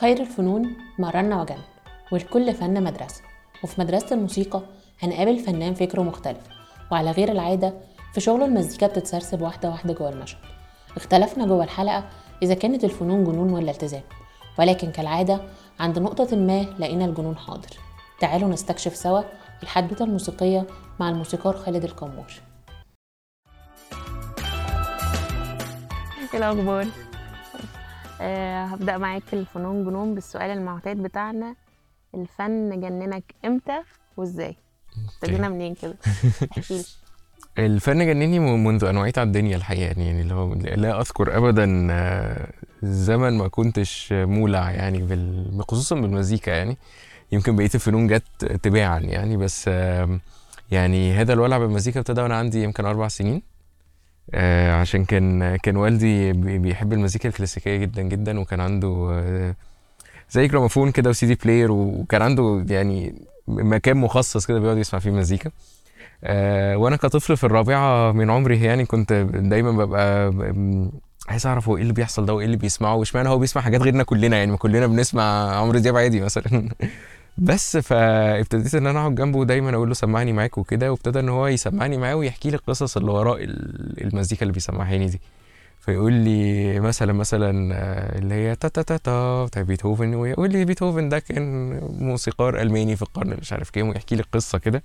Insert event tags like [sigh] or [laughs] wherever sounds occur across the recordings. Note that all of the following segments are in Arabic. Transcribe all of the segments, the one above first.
خير الفنون ما رن وجن والكل فن مدرسة. وفي مدرسة الموسيقى هنقابل فنان فكره مختلف وعلى غير العادة في شغله المزيكا بتتسرسب واحدة واحدة جوه المشهد. اختلفنا جوه الحلقة إذا كانت الفنون جنون ولا التزام ولكن كالعادة عند نقطة ما لقينا الجنون حاضر. تعالوا نستكشف سوا الحدوتة الموسيقية مع الموسيقار خالد القمور. إيه الأخبار؟ أه هبدأ معاك الفنون جنون بالسؤال المعتاد بتاعنا. الفن جننك إمتى وازاي؟ ابتدينا منين كده؟ [laughs] احكي لي الفن جنني منذ ان وعيت على الدنيا الحقيقة يعني اللي هو لا أذكر ابدا آه، زمن ما كنتش مولع يعني بال... خصوصا بالمزيكا يعني. يمكن بقية الفنون جت تباعا يعني بس يعني هذا الولع بالمزيكا ابتدى وأنا عندي يمكن أربع سنين. آه، عشان كان كان والدي بي- بيحب المزيكا الكلاسيكية جدا جدا وكان عنده آه، زي جراموفون كده و CD player وكان عنده يعني مكان مخصص كده بيقعد يسمع فيه مزيكا. آه، وأنا كطفل في الرابعة من عمري يعني كنت دايما ببقى عايز أعرف هو إيه اللي بيحصل ده وإيه اللي بيسمعه واشمعنى هو بيسمع حاجات غيرنا كلنا؟ يعني ما كلنا بنسمع عمرو دياب عادي مثلا. بس فابتديت إن أنا أقعد جنبه دايما أقول له سمعني معاك وكده وابتدى إن هو يسمعني معاه ويحكي لي القصص اللي وراء ال- المزيكا اللي بيسمعها لي دي. فيقول لي مثلا مثلا اللي هي تا تا تا تا بتاع بيتهوفن ويقول لي بيتهوفن ده كان موسيقار ألماني في القرن مش عارف كام ويحكي لي القصة كده.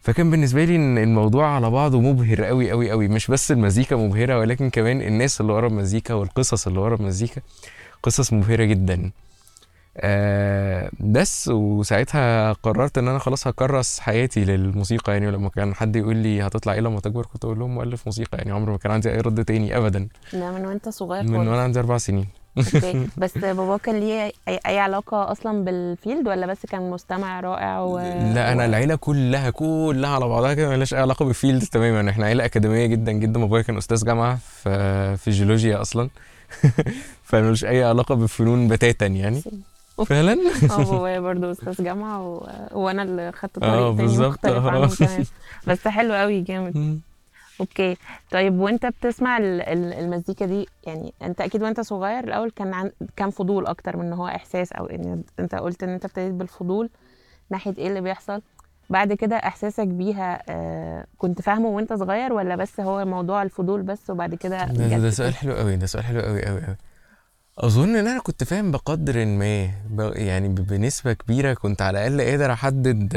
فكان بالنسبة لي الموضوع على بعضه مبهر قوي قوي قوي مش بس المزيكا مبهرة ولكن كمان الناس اللي ورا المزيكا والقصص اللي ورا المزيكا قصص مبهرة جدا. آه بس وساعتها قررت إن أنا خلاص هكرس حياتي للموسيقى يعني ولما كان حد يقول لي هتطلع إيه لما تكبر كنت أقول لهم مؤلف موسيقى يعني عمري ما كان عندي أي رد تاني ابدا. ده من وأنت صغير من وأنا عندي أربع سنين. okay. [laughs] بس بابا كان ليه أي, أي علاقة أصلا بال field ولا بس كان مستمع رائع و... لا أنا العيلة كلها كلها على بعضها كده ملهاش أي علاقة بال field تماما. إحنا عيلة أكاديمية جدا جدا. بابايا كان أستاذ جامعة في في الجيولوجيا أصلا. [laughs] فملوش أي علاقة بالفنون بتاتا يعني. فعلا؟ آه بابايا برضه أستاذ جامعة و... وأنا اللي خدت آه، طريق تاني مختلف آه. عنهم تمام بس حلو قوي جامد. أوكي. طيب وأنت بتسمع ال- ال- المزيكا دي؟ يعني أنت أكيد وأنت صغير الأول كان عن... كان فضول أكتر من إن هو إحساس أو إن أنت قلت إن أنت ابتديت بالفضول ناحية إيه اللي بيحصل. بعد كده إحساسك بيها آه كنت فاهمه وأنت صغير ولا بس هو موضوع الفضول بس وبعد كده ده, ده سؤال حلو قوي ده سؤال حلو قوي قوي قوي. أظن إن أنا كنت فاهم بقدر ما يعني بنسبة كبيرة كنت على الأقل قادر أحدد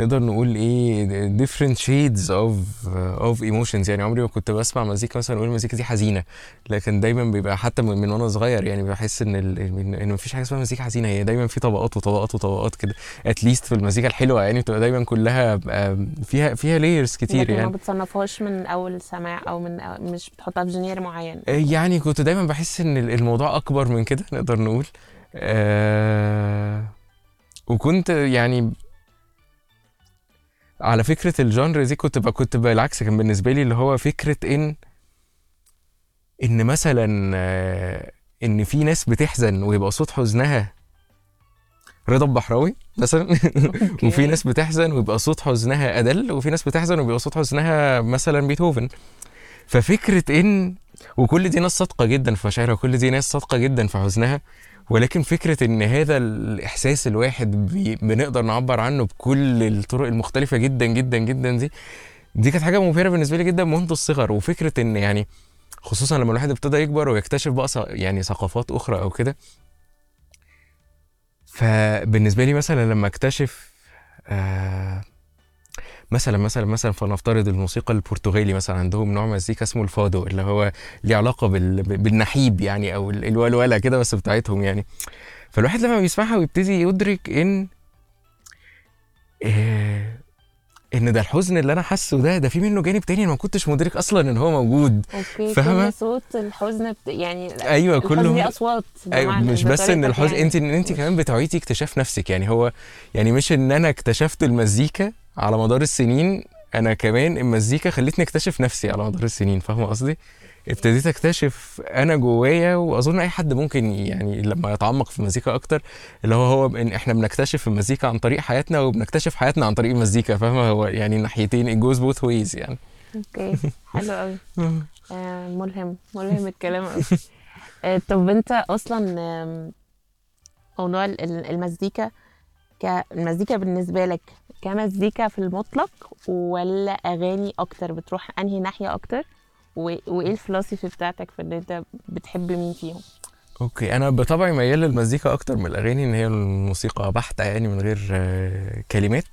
نقدر نقول إيه different shades of of emotions. يعني عمري ما كنت بسمع مزيكا مثلا أقول المزيكا دي حزينة لكن دايما بيبقى حتى من, وأنا صغير يعني بحس إن ال- إن مفيش حاجة اسمها مزيكا حزينة هي دايما في طبقات وطبقات وطبقات كده اتليست في المزيكا الحلوة يعني بتبقى دايما كلها آه، فيها فيها layers كتير يعني ما بتصنفهاش من أول سماع أو من أو مش بتحطها في جنير معين. يعني كنت دايما بحس إن الموضوع أكبر من كده نقدر نقول. آه وكنت يعني على فكرة الجانر دي كنت بقى كنت بالعكس كان بالنسبة لي اللي هو فكرة ان إن مثلا آه، إن في ناس بتحزن ويبقى صوت حزنها رضا البحراوي مثلا. [laughs] وفي ناس بتحزن ويبقى صوت حزنها أدل وفي ناس بتحزن ويبقى صوت حزنها مثلا بيتهوفن. ففكرة إن وكل دي ناس صادقة جدا في مشاعرها وكل دي ناس صادقة جدا في حزنها. ولكن فكرة إن هذا الإحساس الواحد بنقدر نعبر عنه بكل الطرق المختلفة جدا جدا جدا دي دي كانت حاجة مبهرة بالنسبة لي جدا منذ الصغر. وفكرة إن يعني خصوصا لما الواحد ابتدى يكبر ويكتشف بقى يعني ثقافات أخرى أو كده. فبالنسبة لي مثلا لما أكتشف آه مثلا مثلا مثلا فلنفترض الموسيقى البرتغالي مثلا عندهم نوع مزيكا اسمه الفادو اللي هو ليه علاقة بال... بالنحيب يعني أو ال- الولولة كده بس بتاعتهم يعني فالواحد لما بيسمعها ويبتدي يدرك إن آه إن ده الحزن اللي أنا حاسه ده ده في منه جانب تاني أنا ما كنتش مدرك أصلا إن هو موجود؟ كل صوت الحزن بت... يعني أيوه كله أصوات بمعنى- مش بس إن الحزن يعني. انت ان انت كمان بتعيدي اكتشاف نفسك يعني هو يعني مش إن أنا اكتشفت المزيكا على مدار السنين أنا كمان المزيكا خلتني أكتشف نفسي على مدار السنين فاهمة قصدي؟ ابتديت أكتشف أنا جوايا وأظن أي حد ممكن يعني لما يتعمق في المزيكا أكتر اللي هو هو إن إحنا بنكتشف المزيكا عن طريق حياتنا وبنكتشف حياتنا عن طريق المزيكا فاهمة؟ هو يعني ناحيتين it goes both ways يعني. أوكي حلو قوي [laughs] آه ملهم ملهم الكلام قوي آه، طب أنت أصلا موضوع ال- ال- المزيكا بالنسبة لك كمزيكا في المطلق ولا أغاني أكتر؟ بتروح أنهي ناحية أكتر؟ و- وإيه الفلسفة بتاعتك في إن أنت بتحب مين فيهم؟ أوكي أنا بطبعي ميال للمزيكا أكتر من الأغاني إن هي الموسيقى بحتة يعني من غير آه، كلمات.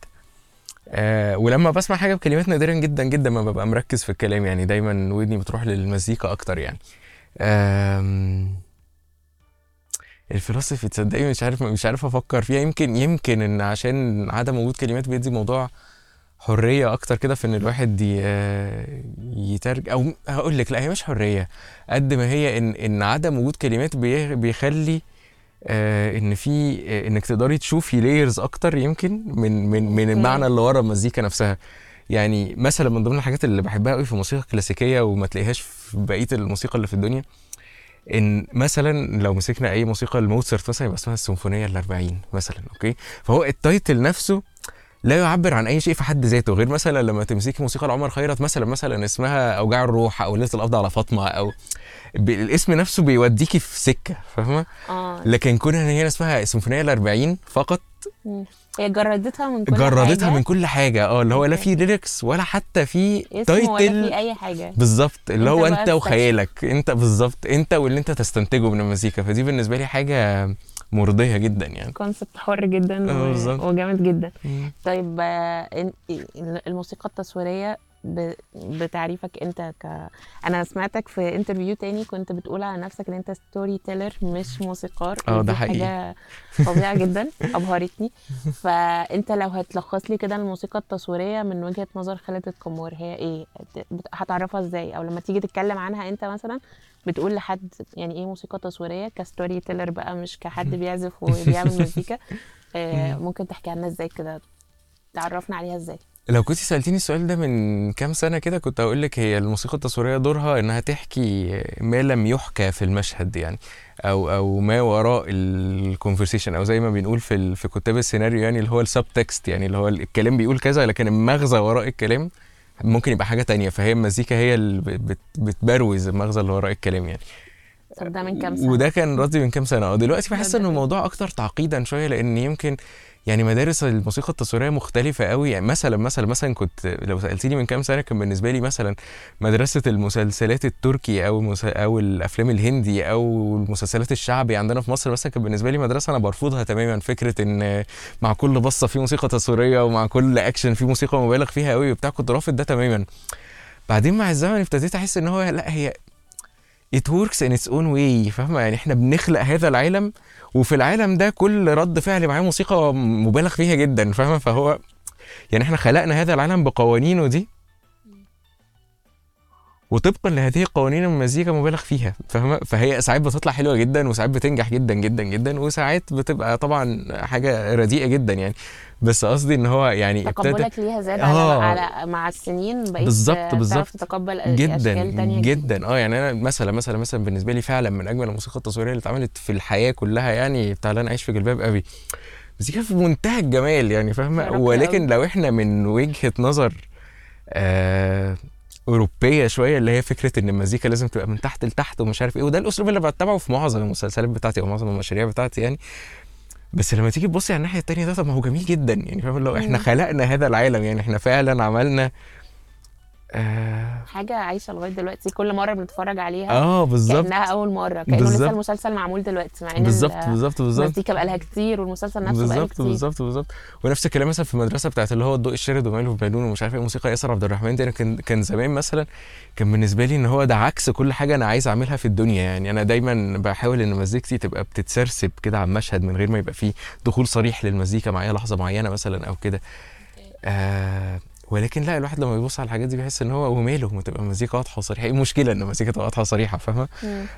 آه ولما بسمع حاجة بكلمات نادرا جدا جدا ما ببقى مركز في الكلام يعني دايما ودني بتروح للمزيكا أكتر يعني. آم، الفلسفي تصدقي مش عارف مش عارف أفكر فيها. يمكن يمكن إن عشان عدم وجود كلمات بيدي موضوع حرية أكتر كده في إن الواحد ي- يترجم أو هقول لك لا هي مش حرية. قد ما هي إن إن عدم وجود كلمات بي- بيخلي آه إن في إنك تقدري تشوفي layers أكتر يمكن من من من. المعنى اللي ورا المزيكا نفسها. يعني مثلا من ضمن الحاجات اللي بحبها قوي في الموسيقى الكلاسيكية وما تلاقيهاش في بقية الموسيقى اللي في الدنيا إن مثلا لو مسكنا أي موسيقى لموتسارت مثلا يبقى اسمها السيمفونية الأربعين مثلا okay؟ فهو ال title نفسه لا يعبر عن أي شيء في حد ذاته غير مثلا لما تمسكي موسيقى لعمر خيرت مثلا مثلا اسمها أوجاع الروح أو ليلة القبض على فاطمة أو الاسم نفسه بيوديكي في سكة فاهمة؟ آه. لكن كون إن هي اسمها السيمفونية الأربعين فقط مم. هي جردتها من كل جردتها حاجة. من كل حاجة آه اللي هو لا. في lyrics ولا حتى في اسم ولا في title أي حاجة بالظبط اللي هو أنت. وخيالك أنت بالظبط أنت واللي أنت تستنتجه من المزيكا فدي بالنسبة لي حاجة مرضية جدا يعني concept حر جدا آه و-. وجامد جدا طيب آه، الموسيقى التصويرية ب- بتعريفك انت ك أنا سمعتك في interview تاني كنت بتقول على نفسك ان انت storyteller مش موسيقار آه، ده حقيقي. حاجة فظيعة جدا أبهرتني. فأنت لو هتلخص لي كده الموسيقى التصويرية من وجهة نظر خالد القمار هي إيه؟ هتعرفها إزاي؟ أو لما تيجي تتكلم عنها أنت مثلا بتقول لحد يعني إيه موسيقى تصويرية ك storyteller بقى مش كحد [laughs] بيعزف وبيعمل مزيكا. آه، ممكن تحكي عنها إزاي كده؟ تعرفنا عليها إزاي؟ لو كنت سألتيني السؤال ده من كام سنة كده كنت هقول لك هي الموسيقى التصويرية دورها إنها تحكي ما لم يحكى في المشهد يعني أو أو ما وراء ال conversation أو زي ما بنقول في في كتاب السيناريو يعني اللي هو ال subtext يعني اللي هو الكلام بيقول كذا لكن المغزى وراء الكلام ممكن يبقى حاجة تانية فهي المزيكا هي اللي بت- بت- بتبروز المغزى اللي وراء الكلام يعني ده من كام سنة وده كان ردي من كام سنة آه دلوقتي بحس إيه؟ الموضوع أكتر تعقيدا شوية لأن يمكن يعني مدارس الموسيقى التصويرية مختلفة قوي. يعني مثلا مثلا مثلا كنت لو سالتيني من كام سنة كان بالنسبة لي مثلا مدرسة المسلسلات التركي أو المس... أو الأفلام الهندي أو المسلسلات الشعبي عندنا في مصر مثلا كان بالنسبة لي مدرسة أنا برفضها تماما. فكرة إن مع كل بصة في موسيقى تصويرية ومع كل اكشن في موسيقى مبالغ فيها قوي وبتاع كنت رافض ده تماما. بعدين مع الزمن ابتديت أحس إن هو لأ هي it works in its own way فاهمة؟ يعني إحنا بنخلق هذا العالم وفي العالم ده كل رد فعل معاه موسيقى مبالغ فيها جدا فاهمة؟ فهو يعني إحنا خلقنا هذا العالم بقوانينه دي وطبقا لهذه القوانين المزيكا مبالغ فيها فاهمة فهي ساعات بتطلع حلوة جدا وساعات بتنجح جدا جدا جدا وساعات بتبقى طبعا حاجة رديئة جدا يعني بس قصدي إن هو يعني ابتدى تقبلك ليها زاد آه. على, مع السنين بقيت بالظبط، بالظبط. تتقبل جدا أشكال تانية جدا آه يعني أنا مثلا مثلا مثلا بالنسبة لي فعلا من أجمل الموسيقى التصويرية اللي اتعملت في الحياة كلها يعني بتاع اللي أنا عايش في جلباب أبي مزيكا في منتهى الجمال يعني فاهمة ولكن. لو إحنا من وجهة نظر آه أوروبية شوية اللي هي فكرة إن المزيكا لازم تبقى من تحت لتحت ومش عارف إيه وده الأسلوب اللي بتبعه في معظم المسلسلات بتاعتي أو معظم المشاريع بتاعتي يعني بس لما تيجي تبصي على الناحية التانية ده طب ما هو جميل جدا يعني فاهم لو إحنا. خلقنا هذا العالم يعني إحنا فعلا عملنا آه. حاجة عايشة لغاية دلوقتي كل مرة بنتفرج عليها آه بالظبط. كأنها أول مرة كأنه. لسه المسلسل معمول دلوقتي مع إن بالظبط ال- بالظبط بالظبط. المزيكا بقالها كتير والمسلسل نفسه بقاله كتير. بالظبط بالظبط. ونفس الكلام مثلا في المدرسة بتاعت اللي هو الضوء الشارد وماله بالون ومش عارف إيه موسيقى ياسر عبد الرحمن دي أنا كان كان زمان مثلا كان بالنسبة لي إن هو ده عكس كل حاجة أنا عايز أعملها في الدنيا. يعني أنا دايما بحاول إن مزيكتي تبقى بتتسرسب كده على المشهد من غير ما يبقى فيه دخول صريح للمزيكا معايا لحظة معينة مثلا أو كده. آه ولكن لا الواحد لما بيبص على الحاجات دي بيحس إن هو وماله ما تبقى مزيكا واضحة وصريحة إيه المشكلة إن تبقى واضحة وصريحة فاهمة.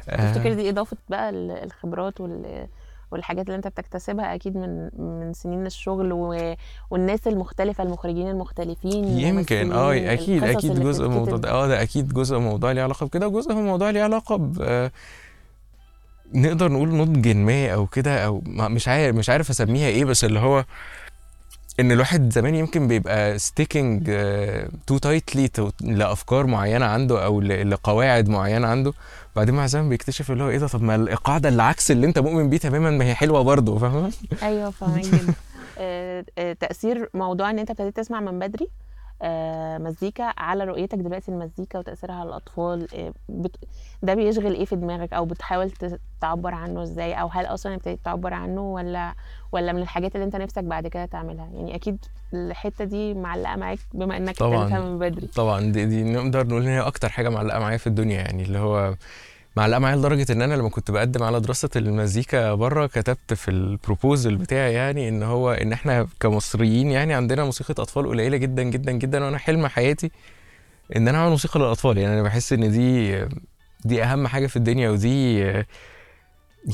آه. تفتكر دي إضافة بقى ال- الخبرات وال والحاجات اللي أنت بتكتسبها أكيد من من سنين الشغل و... والناس المختلفة المخرجين المختلفين يمكن آه أكيد أكيد جزء من الموضوع. ده آه ده أكيد جزء من الموضوع ليه علاقة بكده وجزء من الموضوع ليه علاقة ب نقدر نقول نضج ما أو كده أو ما- مش عارف مش عارف أسميها إيه بس اللي هو إن الواحد زمان يمكن بيبقى sticking too tightly لأفكار معينة عنده أو لقواعد معينة عنده بعدين مع الزمن بيكتشف اللي هو إيه ده طب ما القاعدة اللي عكس اللي أنت مؤمن بيه تماما ما هي حلوة برضه فاهم أيوه فاهمك جدا. [laughs] آه، آه، تأثير موضوع إن أنت ابتديت تسمع من بدري؟ مزيكا على رؤيتك دلوقتي المزيكا وتأثيرها على الأطفال آه، بت... ده بيشغل إيه في دماغك أو بتحاول ت- تعبر عنه إزاي أو هل أصلا ابتديت تعبر عنه ولا ولا من الحاجات اللي أنت نفسك بعد كده تعملها يعني أكيد الحتة دي معلقة معاك بما إنك طبعاً. من بدري طبعا دي, دي نقدر نقول إن هي أكتر حاجة معلقة معايا في الدنيا يعني اللي هو معلقة معايا لدرجة إن أنا لما كنت بقدم على دراسة المزيكا بره كتبت في البروبوزل بتاعي يعني إن هو إن إحنا كمصريين يعني عندنا موسيقى أطفال قليلة جدا جدا جدا وأنا حلم حياتي إن أنا أعمل موسيقى للأطفال. يعني أنا بحس إن دي دي أهم حاجة في الدنيا ودي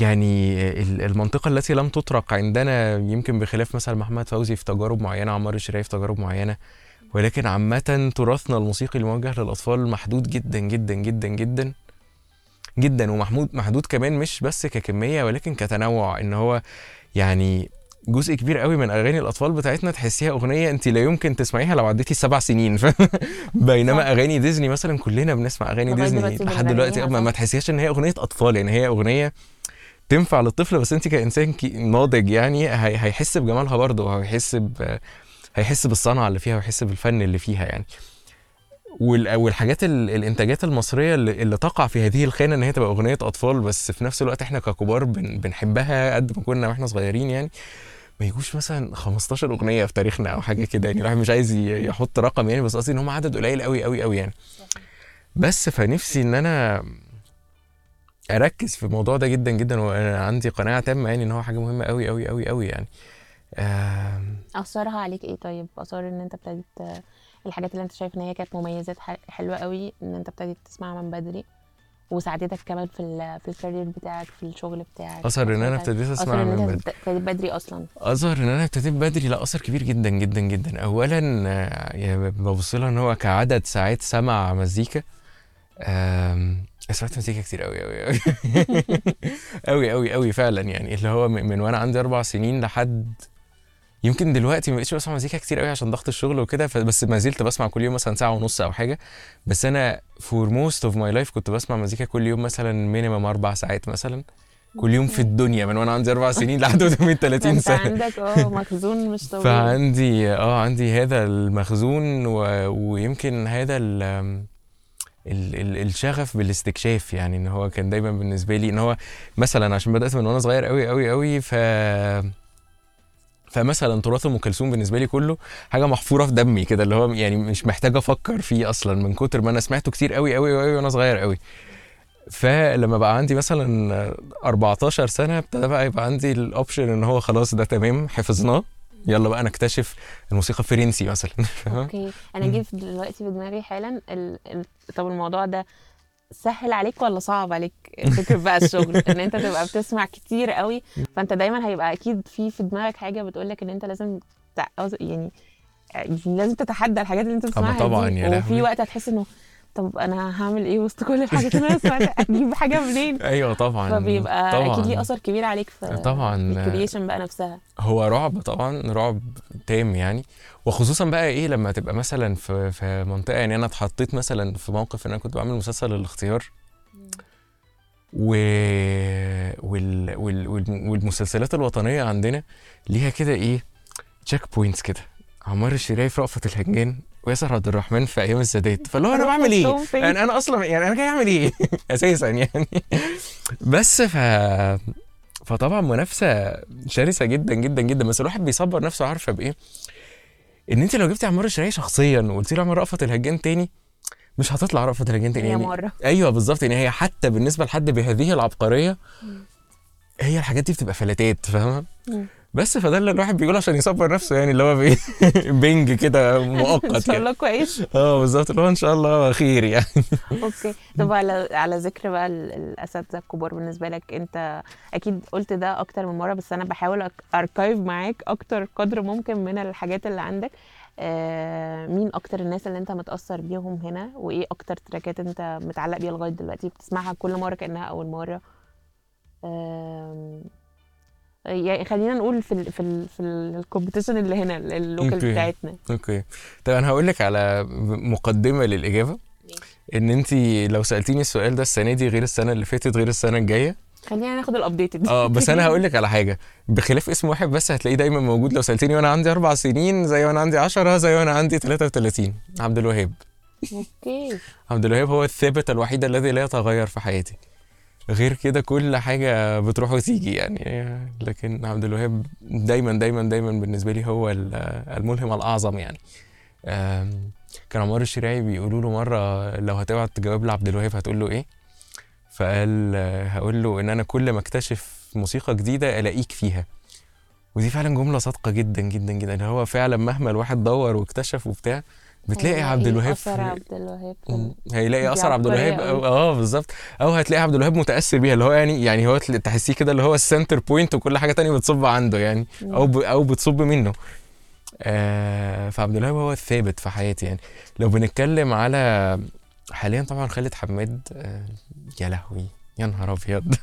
يعني ال- المنطقة التي لم تطرق عندنا يمكن بخلاف مثلا محمد فوزي في تجارب معينة عمار الشرايف في تجارب معينة. ولكن عامة تراثنا الموسيقي الموجه للأطفال محدود جدا جدا جدا جدا. جدا ومحمود محدود كمان مش بس ككمية ولكن كتنوع إن هو يعني جزء كبير قوي من أغاني الأطفال بتاعتنا تحسيها أغنية أنت لا يمكن تسمعيها لو عديتي سبع سنين ف... [laughs] بينما صح. أغاني ديزني مثلا كلنا بنسمع أغاني ديزني لحد دلوقتي ما, ما. تحسيهاش إن هي أغنية أطفال يعني هي أغنية تنفع للطفل بس أنت كإنسان ناضج يعني هي... هيحس بجمالها برضه وهيحس ب... هيحس بالصنعة اللي فيها ويحس بالفن اللي فيها يعني والحاجات ال- الإنتاجات المصرية اللي, تقع في هذه الخانة إن هي تبقى أغنية أطفال بس في نفس الوقت إحنا ككبار بن بنحبها قد ما كنا وإحنا صغيرين يعني. ما يجوش مثلا 15 أغنية في تاريخنا أو حاجة كده يعني الواحد مش عايز يحط رقم يعني بس قصدي إن هم عدد قليل قوي قوي قوي يعني. بس فنفسي إن أنا أركز في الموضوع ده جدا جدا وأنا عندي قناعة تامة يعني إن هو حاجة مهمة قوي قوي قوي قوي يعني. أثرها عليك إيه طيب؟ أثار إن أنت ابتديت الحاجات اللي انت شايف إن هي كانت مميزات حلوة قوي إن انت ابتديت تسمعها من بدري وساعدتك كمان في ال في الكارير بتاعك في الشغل بتاعك. أثر إن أنا ابتديت أسمع من بدري. ابتديت بدري أصلا. أثر إن أنا ابتديت بدري لا أثر كبير جدا جدا جدا. اولا يعني ببص لها إن هو كعدد ساعات سمع مزيكا سمعت مزيكا كتير قوي قوي قوي. [laughs] قوي قوي قوي فعلا يعني. اللي هو من من وأنا عندي أربع سنين لحد يمكن دلوقتي ما بقتش بسمع مزيكا كتير قوي عشان ضغط الشغل وكده بس ما زلت بسمع كل يوم مثلا ساعة ونص أو حاجة. بس أنا for most of my life كنت بسمع مزيكا كل يوم مثلا minimum أربع ساعات مثلا. كل يوم في الدنيا من وأنا عندي أربع سنين لحد قدامي [laughs] 30 أنت سنة. عندك آه مخزون مش [laughs] طبيعي. فعندي آه عندي هذا المخزون و... ويمكن هذا ال... ال... ال... الشغف بالاستكشاف يعني إن هو كان دايما بالنسبة لي إن هو مثلا عشان بدأت من وأنا صغير قوي قوي قوي ف فمثلا تراث أم كلثوم بالنسبة لي كله حاجة محفورة في دمي كده اللي هو يعني مش محتاج أفكر فيه أصلا من كتر ما أنا سمعته كتير قوي قوي قوي وأنا صغير قوي فلما بقى عندي مثلا 14 سنة ابتدى بقى يبقى عندي ال option إن هو خلاص ده تمام حفظناه. يلا بقى نكتشف الموسيقى الفرنسي مثلا؟ [laughs] okay. أنا جه دلوقتي في دماغي حالا ال... ال... طب الموضوع ده سهل عليك ولا صعب عليك فكرة بقى الشغل [laughs] إن أنت تبقى بتسمع كتير قوي فأنت دايما هيبقى أكيد في في دماغك حاجة بتقول لك إن أنت لازم. يعني يعني لازم تتحدى الحاجات اللي أنت بتسمعها طبعاً دي وفي. وقت هتحس إنه طب أنا هعمل إيه وسط كل الحاجات اللي أنا سمعتها؟ [laughs] أجيب حاجة منين؟ أيوه طبعا فبيبقى طبعا أكيد ليه أثر كبير عليك في طبعاً. ال creation بقى نفسها. هو رعب طبعا رعب تام يعني. وخصوصا بقى إيه لما تبقى مثلا في في منطقة يعني أنا اتحطيت مثلا في موقف إن أنا كنت بعمل مسلسل الاختيار و... وال... وال... وال... والمسلسلات الوطنية عندنا ليها كده إيه checkpoints كده. عمار الشرايف رأفت الهجان وياسر عبد الرحمن في أيام السادات فاللي هو أنا بعمل إيه؟ يعني أنا أصلا يعني أنا جاي أعمل إيه؟ [laughs] أساسا يعني. بس ف فطبعا منافسة شرسة جدا جدا جدا. بس الواحد بيصبر نفسه عارفة بإيه؟ إن أنت لو جبتي عمار الشرايعي شخصيا وقلتي له اعمل رأفت الهجان تاني مش هتطلع رأفت الهجان تاني. هي يعني مرة. أيوه بالظبط. يعني هي حتى بالنسبة لحد بهذه العبقرية هي الحاجات دي بتبقى فلاتات فاهمة. بس فده اللي الواحد بيقوله عشان يصبر نفسه يعني اللي هو بي- [laughs] بنج كده إن مؤقت شاء كده الله كويس. آه بالظبط. اللي هو إن شاء الله خير يعني. [laughs] okay. طب على على ذكر بقى ال- الأساتذة الكبار بالنسبة لك أنت أكيد قلت ده أكتر من مرة بس أنا بحاول archive معاك أكتر قدر ممكن من الحاجات اللي عندك. آه مين أكتر الناس اللي أنت متأثر بيهم هنا؟ وإيه أكتر track ات أنت متعلق بيها لغاية دلوقتي بتسمعها كل مرة كأنها أول مرة؟ يعني خلينا نقول في ال في ال في ال competition اللي هنا ال- ال local. بتاعتنا. okay. طب أنا هقول لك على مقدمة للإجابة. إن انت لو سألتيني السؤال ده السنة دي غير السنة اللي فاتت غير السنة الجاية. خلينا ناخد ال updated آه بس أنا هقول لك [laughs] على حاجة. بخلاف اسم واحد بس هتلاقيه دايما موجود. لو سألتني وأنا عندي أربع سنين زي وأنا عندي 10 زي وأنا عندي 33 عبد الوهاب. okay. عبد الوهاب هو الثابت الوحيد الذي لا يتغير في حياتي. غير كده كل حاجة بتروح وتيجي يعني. لكن عبد الوهاب دايما دايما دايما بالنسبة لي هو ال- الملهم الأعظم يعني. كان عمار الشريعي بيقولوا له مرة لو هتبعت جواب لعبد الوهاب هتقول له إيه؟ فقال هقول له إن أنا كل ما أكتشف موسيقى جديدة ألاقيك فيها. ودي فعلا جملة صادقة جدا جدا جدا. هو فعلا مهما الواحد دور واكتشف وبتاع بتلاقي عبد الوهاب اثر عبد الوهاب هيلاقي أثر عبد الوهاب آه بالظبط. أو هتلاقي عبد الوهاب متأثر بيها اللي هو يعني يعني هو تحسيه كده اللي هو ال center point وكل حاجة تانية بتصب عنده يعني أو ب أو بتصب منه. آه فعبد الوهاب هو الثابت في حياتي يعني. لو بنتكلم على حاليا طبعا خالد حماد آه يا لهوي يا نهار أبيض. [laughs]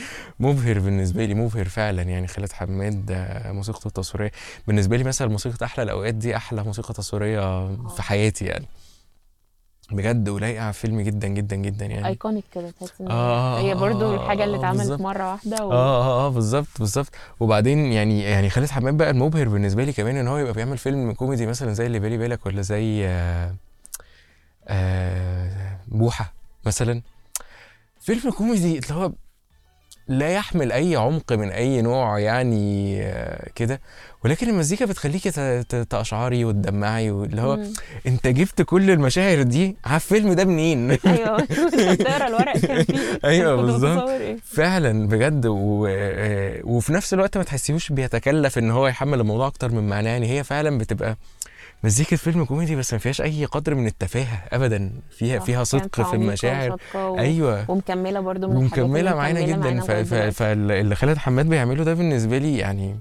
[laughs] مبهر بالنسبة لي مبهر فعلا يعني خالد حماد آه، موسيقته التصويرية. بالنسبة لي مثلا موسيقى أحلى الأوقات دي أحلى موسيقى تصويرية في حياتي يعني. بجد ولايقة على الفيلم جدا جدا جدا يعني. iconic كده تحس إن آه، هي برضو آه، الحاجة اللي آه، اتعملت. مرة واحدة و... آه آه آه بالظبط بالظبط. وبعدين يعني يعني خالد حماد بقى المبهر بالنسبة لي كمان إن هو يبقى بيعمل فيلم كوميدي مثلا زي اللي بالي بالك ولا زي آه آه بوحة مثلا. فيلم كوميدي اللي هو لا يحمل أي عمق من أي نوع يعني آه كده. ولكن المزيكا بتخليكي تقشعري وتدمعي واللي هو مم. أنت جبت كل المشاعر دي على الفيلم ده منين؟ أيوه [laughs] انت بتقرا الورق كان فيه. كنت بالظبط. فعلا بجد. و... آه، وفي نفس الوقت ما تحسيهوش بيتكلف إن هو يحمل الموضوع أكتر من معناه. يعني هي فعلا بتبقى مزيكة فيلم كوميدي بس ما فيهاش أي قدر من التفاهة ابدا. فيها فيها صدق في المشاعر. و... أيوه. ومكملة برضو من اللي معانا جدا. ف... ف... فاللي خالد حماد بيعمله ده بالنسبة لي يعني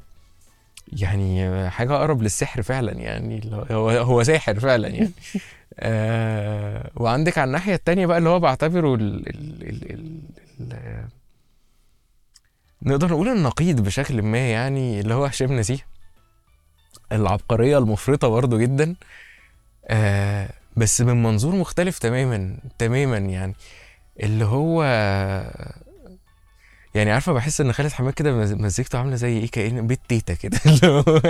يعني حاجة أقرب للسحر فعلا يعني. هو- هو ساحر فعلا يعني. [laughs] آه وعندك على الناحية التانية بقى اللي هو بعتبره ال ال ال ال ال نقدر نقول النقيض بشكل ما يعني اللي هو هشام نزيه العبقرية المفرطة برضه جدا. آه بس من منظور مختلف تماما تماما يعني. اللي هو يعني عارفة بحس إن خالد حماد كده مز- مزيكته عاملة زي إيه كأن بيت تيتا كده. [laughs] اللي هو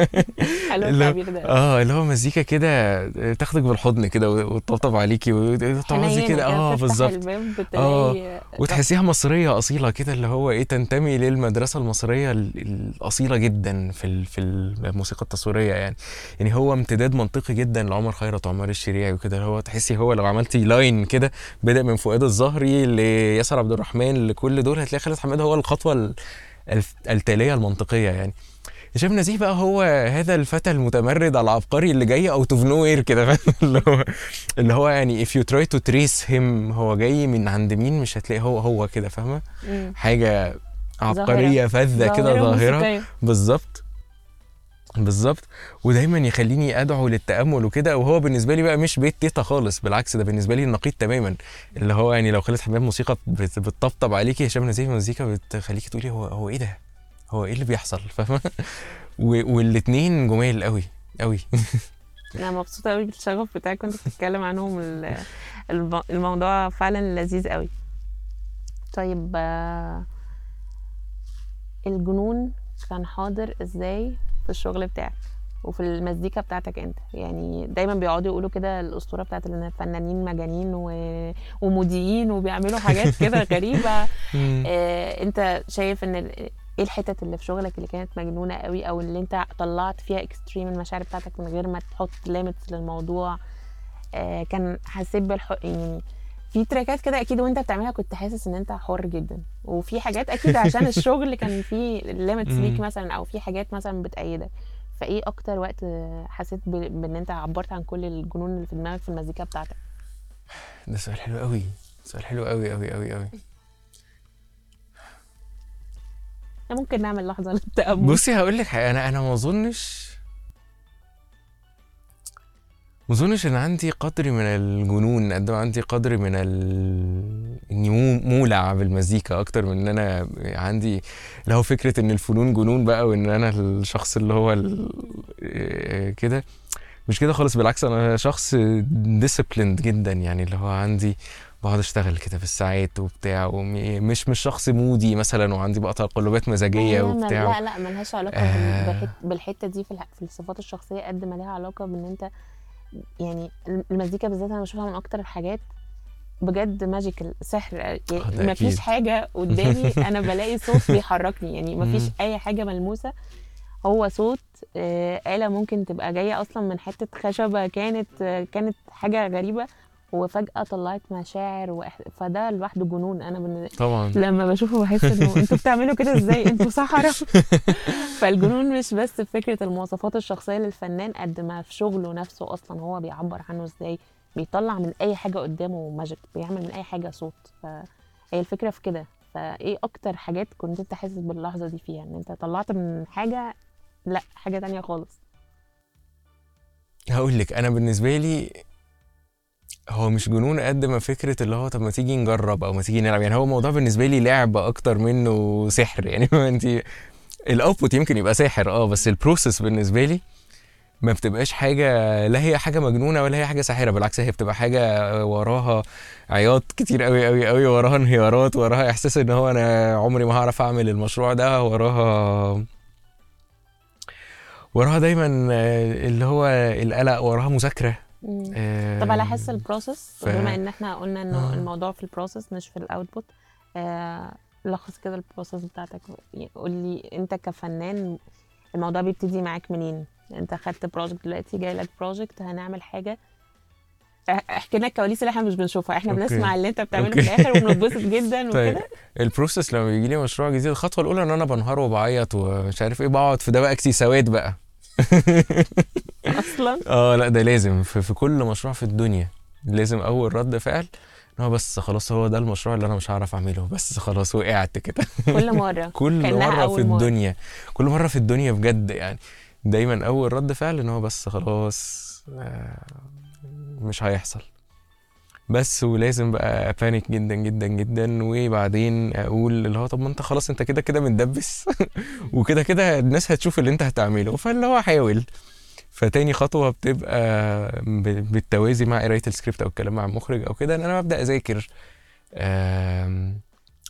اللي آه اللي هو مزيكا كده تاخدك بالحضن كده وتطبطب عليكي وتقعدي كده آه بالظبط. بتلاقي وتحسيها مصرية أصيلة كده اللي هو إيه تنتمي للمدرسة المصرية ال- الأصيلة جدا في في الموسيقى التصويرية يعني. يعني هو امتداد منطقي جدا لعمر خيرت وعمار الشريعي وكده. هو تحسي هو لو عملتي line كده بدأ من فؤاد الزهري لياسر عبد الرحمن لكل دول هتلاقي خالد حماد هو الخطوة التالية المنطقية يعني هشام نزيه بقى هو هذا الفتى المتمرد العبقري اللي جاي out of nowhere كده؟ [laughs] اللي هو اللي هو يعني if you try to trace him هو جاي من عند مين مش هتلاقي هو هو كده فاهمة. حاجة عبقرية فذة كده ظاهرة. بالظبط بالظبط. ودايما يخليني أدعو للتأمل وكده وهو بالنسبة لي بقى مش بيت تيتا خالص بالعكس ده بالنسبة لي النقيض تماما. اللي هو يعني لو خالد حماد موسيقى بت- بتطبطب عليكي هشام نزيه مزيكا بتخليكي تقولي هو هو إيه ده؟ هو إيه اللي بيحصل؟ [laughs] فاهمة؟ و- والاتنين جمال قوي قوي [laughs] أنا مبسوطة قوي بالشغف بتاعك كنت بتتكلم عنهم. ال- الم- الموضوع فعلا لذيذ قوي طيب آه، الجنون كان حاضر إزاي؟ في الشغل بتاعك وفي المزيكا بتاعتك انت. يعني دايما بيقعدوا يقولوا كده الأسطورة بتاعت ان الفنانين مجانين و... ومذيعين وبيعملوا حاجات [laughs] كده غريبة. آه، انت شايف ان ال- إيه الحتت اللي في شغلك اللي كانت مجنونة قوي أو اللي انت طلعت فيها extreme المشاعر بتاعتك من غير ما تحط limits للموضوع؟ آه، كان حسيت بالح يعني في تراكات كده أكيد وأنت بتعملها كنت حاسس إن أنت حر جدا. وفي حاجات أكيد عشان الشغل كان في ليميتس. [laughs] ليك مثلا أو في حاجات مثلا بتأيدك. فإيه أكتر وقت حسيت بإن أنت عبرت عن كل الجنون اللي في دماغك في المزيكا بتاعتك؟ ده سؤال حلو قوي سؤال حلو قوي قوي قوي قوي ممكن نعمل لحظة [laughs] للتأمل. بصي هقول لك حاجة. أنا أنا ما أظنش ما أظنش إن عندي قدر من الجنون قد ما عندي قدر من ال... إني مو- مولع بالمزيكا أكتر من إن أنا عندي اللي هو فكرة إن الفنون جنون بقى وإن أنا الشخص اللي هو ال- آه، كده مش كده خالص بالعكس أنا شخص disciplined جدا يعني اللي هو عندي بقعد أشتغل كده بالساعات وبتاع ومش مش شخص moody مثلا وعندي بقى تقلبات مزاجية وبتاع لا لا ملهاش علاقة آه. بال- بالحت بالحتة دي في في الصفات الشخصية قد ما لها علاقة بإن أنت يعني المزيكا بالذات أنا بشوفها من أكتر الحاجات بجد ماجيكال سحر آه، يعني أكيد. فيش حاجة قدامي [laughs] أنا بلاقي صوت بيحركني يعني ما فيش مم. أي حاجة ملموسة هو صوت آه، آلة ممكن تبقى جاية أصلا من حتة خشبة كانت آه، كانت حاجة غريبة وفجأة طلعت مشاعر وإح... فده لوحده جنون. أنا بالن... طبعا. لما بشوفه بحس إنه [laughs] أنتوا بتعملوا كده إزاي؟ أنتوا صحراء [laughs] فالجنون مش بس في فكرة المواصفات الشخصية للفنان قد ما في شغله نفسه أصلا هو بيعبر عنه إزاي. بيطلع من أي حاجة قدامه magic بيعمل من أي حاجة صوت. فهي الفكرة في كده. فإيه أكتر حاجات كنت أنت حاسس باللحظة دي فيها؟ إن أنت طلعت من حاجة؟ لأ حاجة تانية خالص. هقول لك أنا بالنسبة لي هو مش جنون قد ما فكرة اللي هو طب ما تيجي نجرب أو ما تيجي نلعب؟ يعني هو الموضوع بالنسبة لي لعبه أكتر منه سحر. [laughs] يعني أنت ال output يمكن يبقى ساحر آه بس ال process بالنسبة لي ما بتبقاش حاجة لا هي حاجة مجنونة ولا هي حاجة ساحرة. بالعكس هي بتبقى حاجة وراها عياط كتير قوي قوي قوي وراها انهيارات وراها إحساس إن هو أنا عمري ما هعرف أعمل المشروع ده وراها وراها دايما آه، اللي هو القلق وراها مذاكرة. آه، طب على حس ال process ف- بما إن إحنا قلنا إنه آه. الموضوع في ال process مش في ال output آه لخص كده ال process بتاعتك. قول لي أنت كفنان الموضوع بيبتدي معاك منين؟ أنت خدت project دلوقتي جاي لك project هنعمل حاجة. أحكي لنا الكواليس اللي إحنا مش بنشوفها. إحنا okay. بنسمع اللي أنت بتعمله في okay. الآخر وبنتبسط [laughs] جدا طيب وكده ال process لما بيجي لي مشروع جديد الخطوة الأولى إن أنا بنهار وبعيط ومش عارف إيه بقعد في ده بقى اكسي سواد بقى. [laughs] أصلا؟ آه لا ده لازم. في, في كل مشروع في الدنيا لازم أول رد فعل إن هو بس خلاص هو ده المشروع اللي أنا مش هعرف أعمله. بس خلاص وقعت كده. كل [laughs] مرة. كل مرة في مرة. الدنيا. كل مرة في الدنيا بجد يعني. دايما أول رد فعل إن هو بس خلاص آه، مش هيحصل. بس ولازم بقى panic جدا جدا جدا وبعدين أقول اللي هو طب ما أنت خلاص أنت كده كده متدبس [laughs] وكده كده الناس هتشوف اللي أنت هتعمله. فاللي هو حاول. فتاني خطوة بتبقى بالتوازي مع قراية السكريبت أو الكلام مع المخرج أو كده إن أنا ببدأ أذاكر.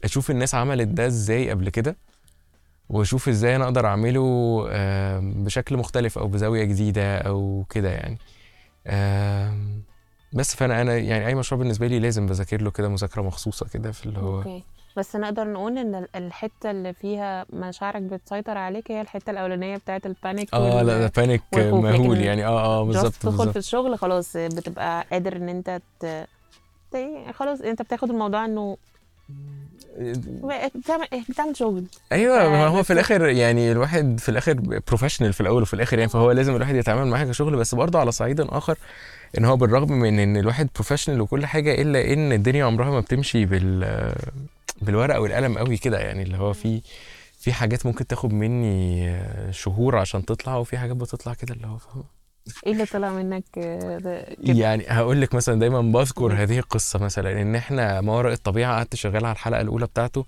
أشوف الناس عملت ده إزاي قبل كده وأشوف إزاي أنا أقدر أعمله بشكل مختلف أو بزاوية جديدة أو كده يعني. بس فأنا أنا يعني أي مشروع بالنسبة لي لازم بذاكر له كده مذاكرة مخصوصة كده في اللي هو okay. بس نقدر نقول إن ال- الحتة اللي فيها مشاعرك بتسيطر عليك هي الحتة الأولانية بتاعت ال panic آه لا ده panic مهول يعني. آه آه بالظبط تدخل في الشغل خلاص بتبقى قادر إن أنت ت... خلاص أنت بتاخد الموضوع إنه بتعمل بتعمل شغل. أيوه ما هو في الآخر يعني الواحد في الآخر professional في الأول وفي الآخر يعني فهو لازم الواحد يتعامل معاها كشغل بس برضه على صعيد آخر إن هو بالرغم من إن الواحد professional وكل حاجة إلا إن الدنيا عمرها ما بتمشي بال بالورقة والقلم قوي كده. يعني اللي هو في في حاجات ممكن تاخد مني شهور عشان تطلع وفي حاجات بتطلع كده اللي هو فاهم. إيه اللي طلع منك ده كده؟ يعني هقول لك مثلا دايما بذكر هذه القصة مثلا إن إحنا ما وراء الطبيعة قعدت شغال على الحلقة الأولى بتاعته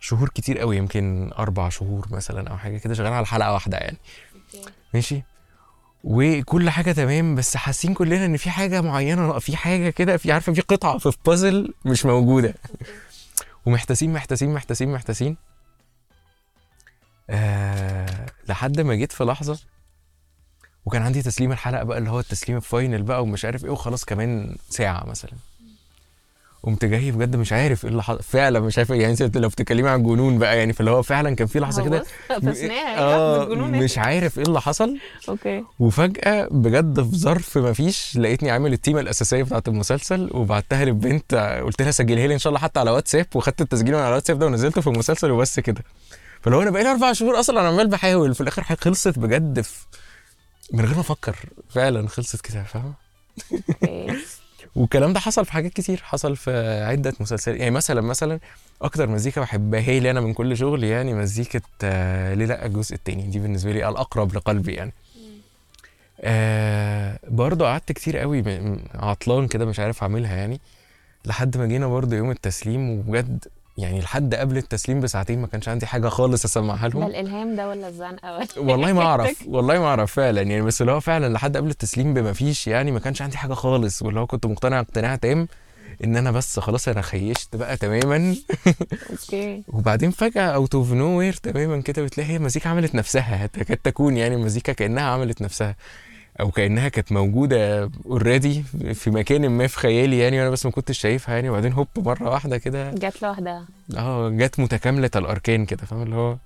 شهور كتير قوي يمكن أربع شهور مثلا أو حاجة كده شغال على حلقة واحدة يعني. ماشي؟ وكل حاجة تمام بس حاسين كلنا إن في حاجة معينة في حاجة كده في عارفة في قطعة في بازل مش موجودة. ومحتاسين محتاسين محتاسين محتاسين. آه لحد ما جيت في لحظة وكان عندي تسليم الحلقة بقى اللي هو التسليم final بقى ومش عارف إيه وخلاص كمان ساعة مثلا. قمت جاي بجد مش عارف إيه اللي حصل. فعلا مش عارف إيه. يعني أنت لو بتتكلمي عن الجنون بقى يعني فاللي هو فعلا كان في لحظة كده آه بالجنون مش عارف إيه اللي حصل. okay. وفجأة بجد في ظرف ما فيش لقيتني عامل التيمة الأساسية بتاعت المسلسل وبعتها للبنت قلت لها سجلها لي إن شاء الله حتى على واتساب وخدت التسجيل من على الواتساب ده ونزلته في المسلسل وبس كده. فلو أنا بقالي أربع شهور أصلا أنا عمال بحاول في حاجة خلصت بجد في من غير ما أفكر. فعلا خلصت كده أوكي والكلام ده حصل في حاجات كتير حصل في عدة مسلسلات. يعني مثلا مثلا أكتر مزيكا بحبها هي اللي أنا من كل شغلي يعني مزيكة آه، ليه لأ الجزء التاني. دي بالنسبة لي الأقرب لقلبي يعني. آه برضه قعدت كتير قوي عطلان كده مش عارف أعملها يعني لحد ما جينا برضه يوم التسليم وبجد يعني لحد قبل التسليم بساعتين ما كانش عندي حاجة خالص أسمعها ده لهم الإلهام ده ولا الزنقة ولا [laughs] والله ما أعرف والله ما أعرف فعلا يعني بس اللي هو فعلا لحد قبل التسليم بما فيش يعني ما كانش عندي حاجة خالص واللي هو كنت مقتنع اقتناع تام إن أنا بس خلاص أنا خيشت بقى تماما. [laughs] okay. وبعدين فجأة out of nowhere تماما كده بتلاقي هي المزيكا عملت نفسها تكاد تكون يعني المزيكا كأنها عملت نفسها. أو كأنها كانت موجودة already في مكان ما في خيالي يعني وأنا بس ما كنتش شايفها يعني. وبعدين هوب مرة واحدة كده جت لوحدها. آه جت متكاملة الأركان كده فاهم؟ اللي هو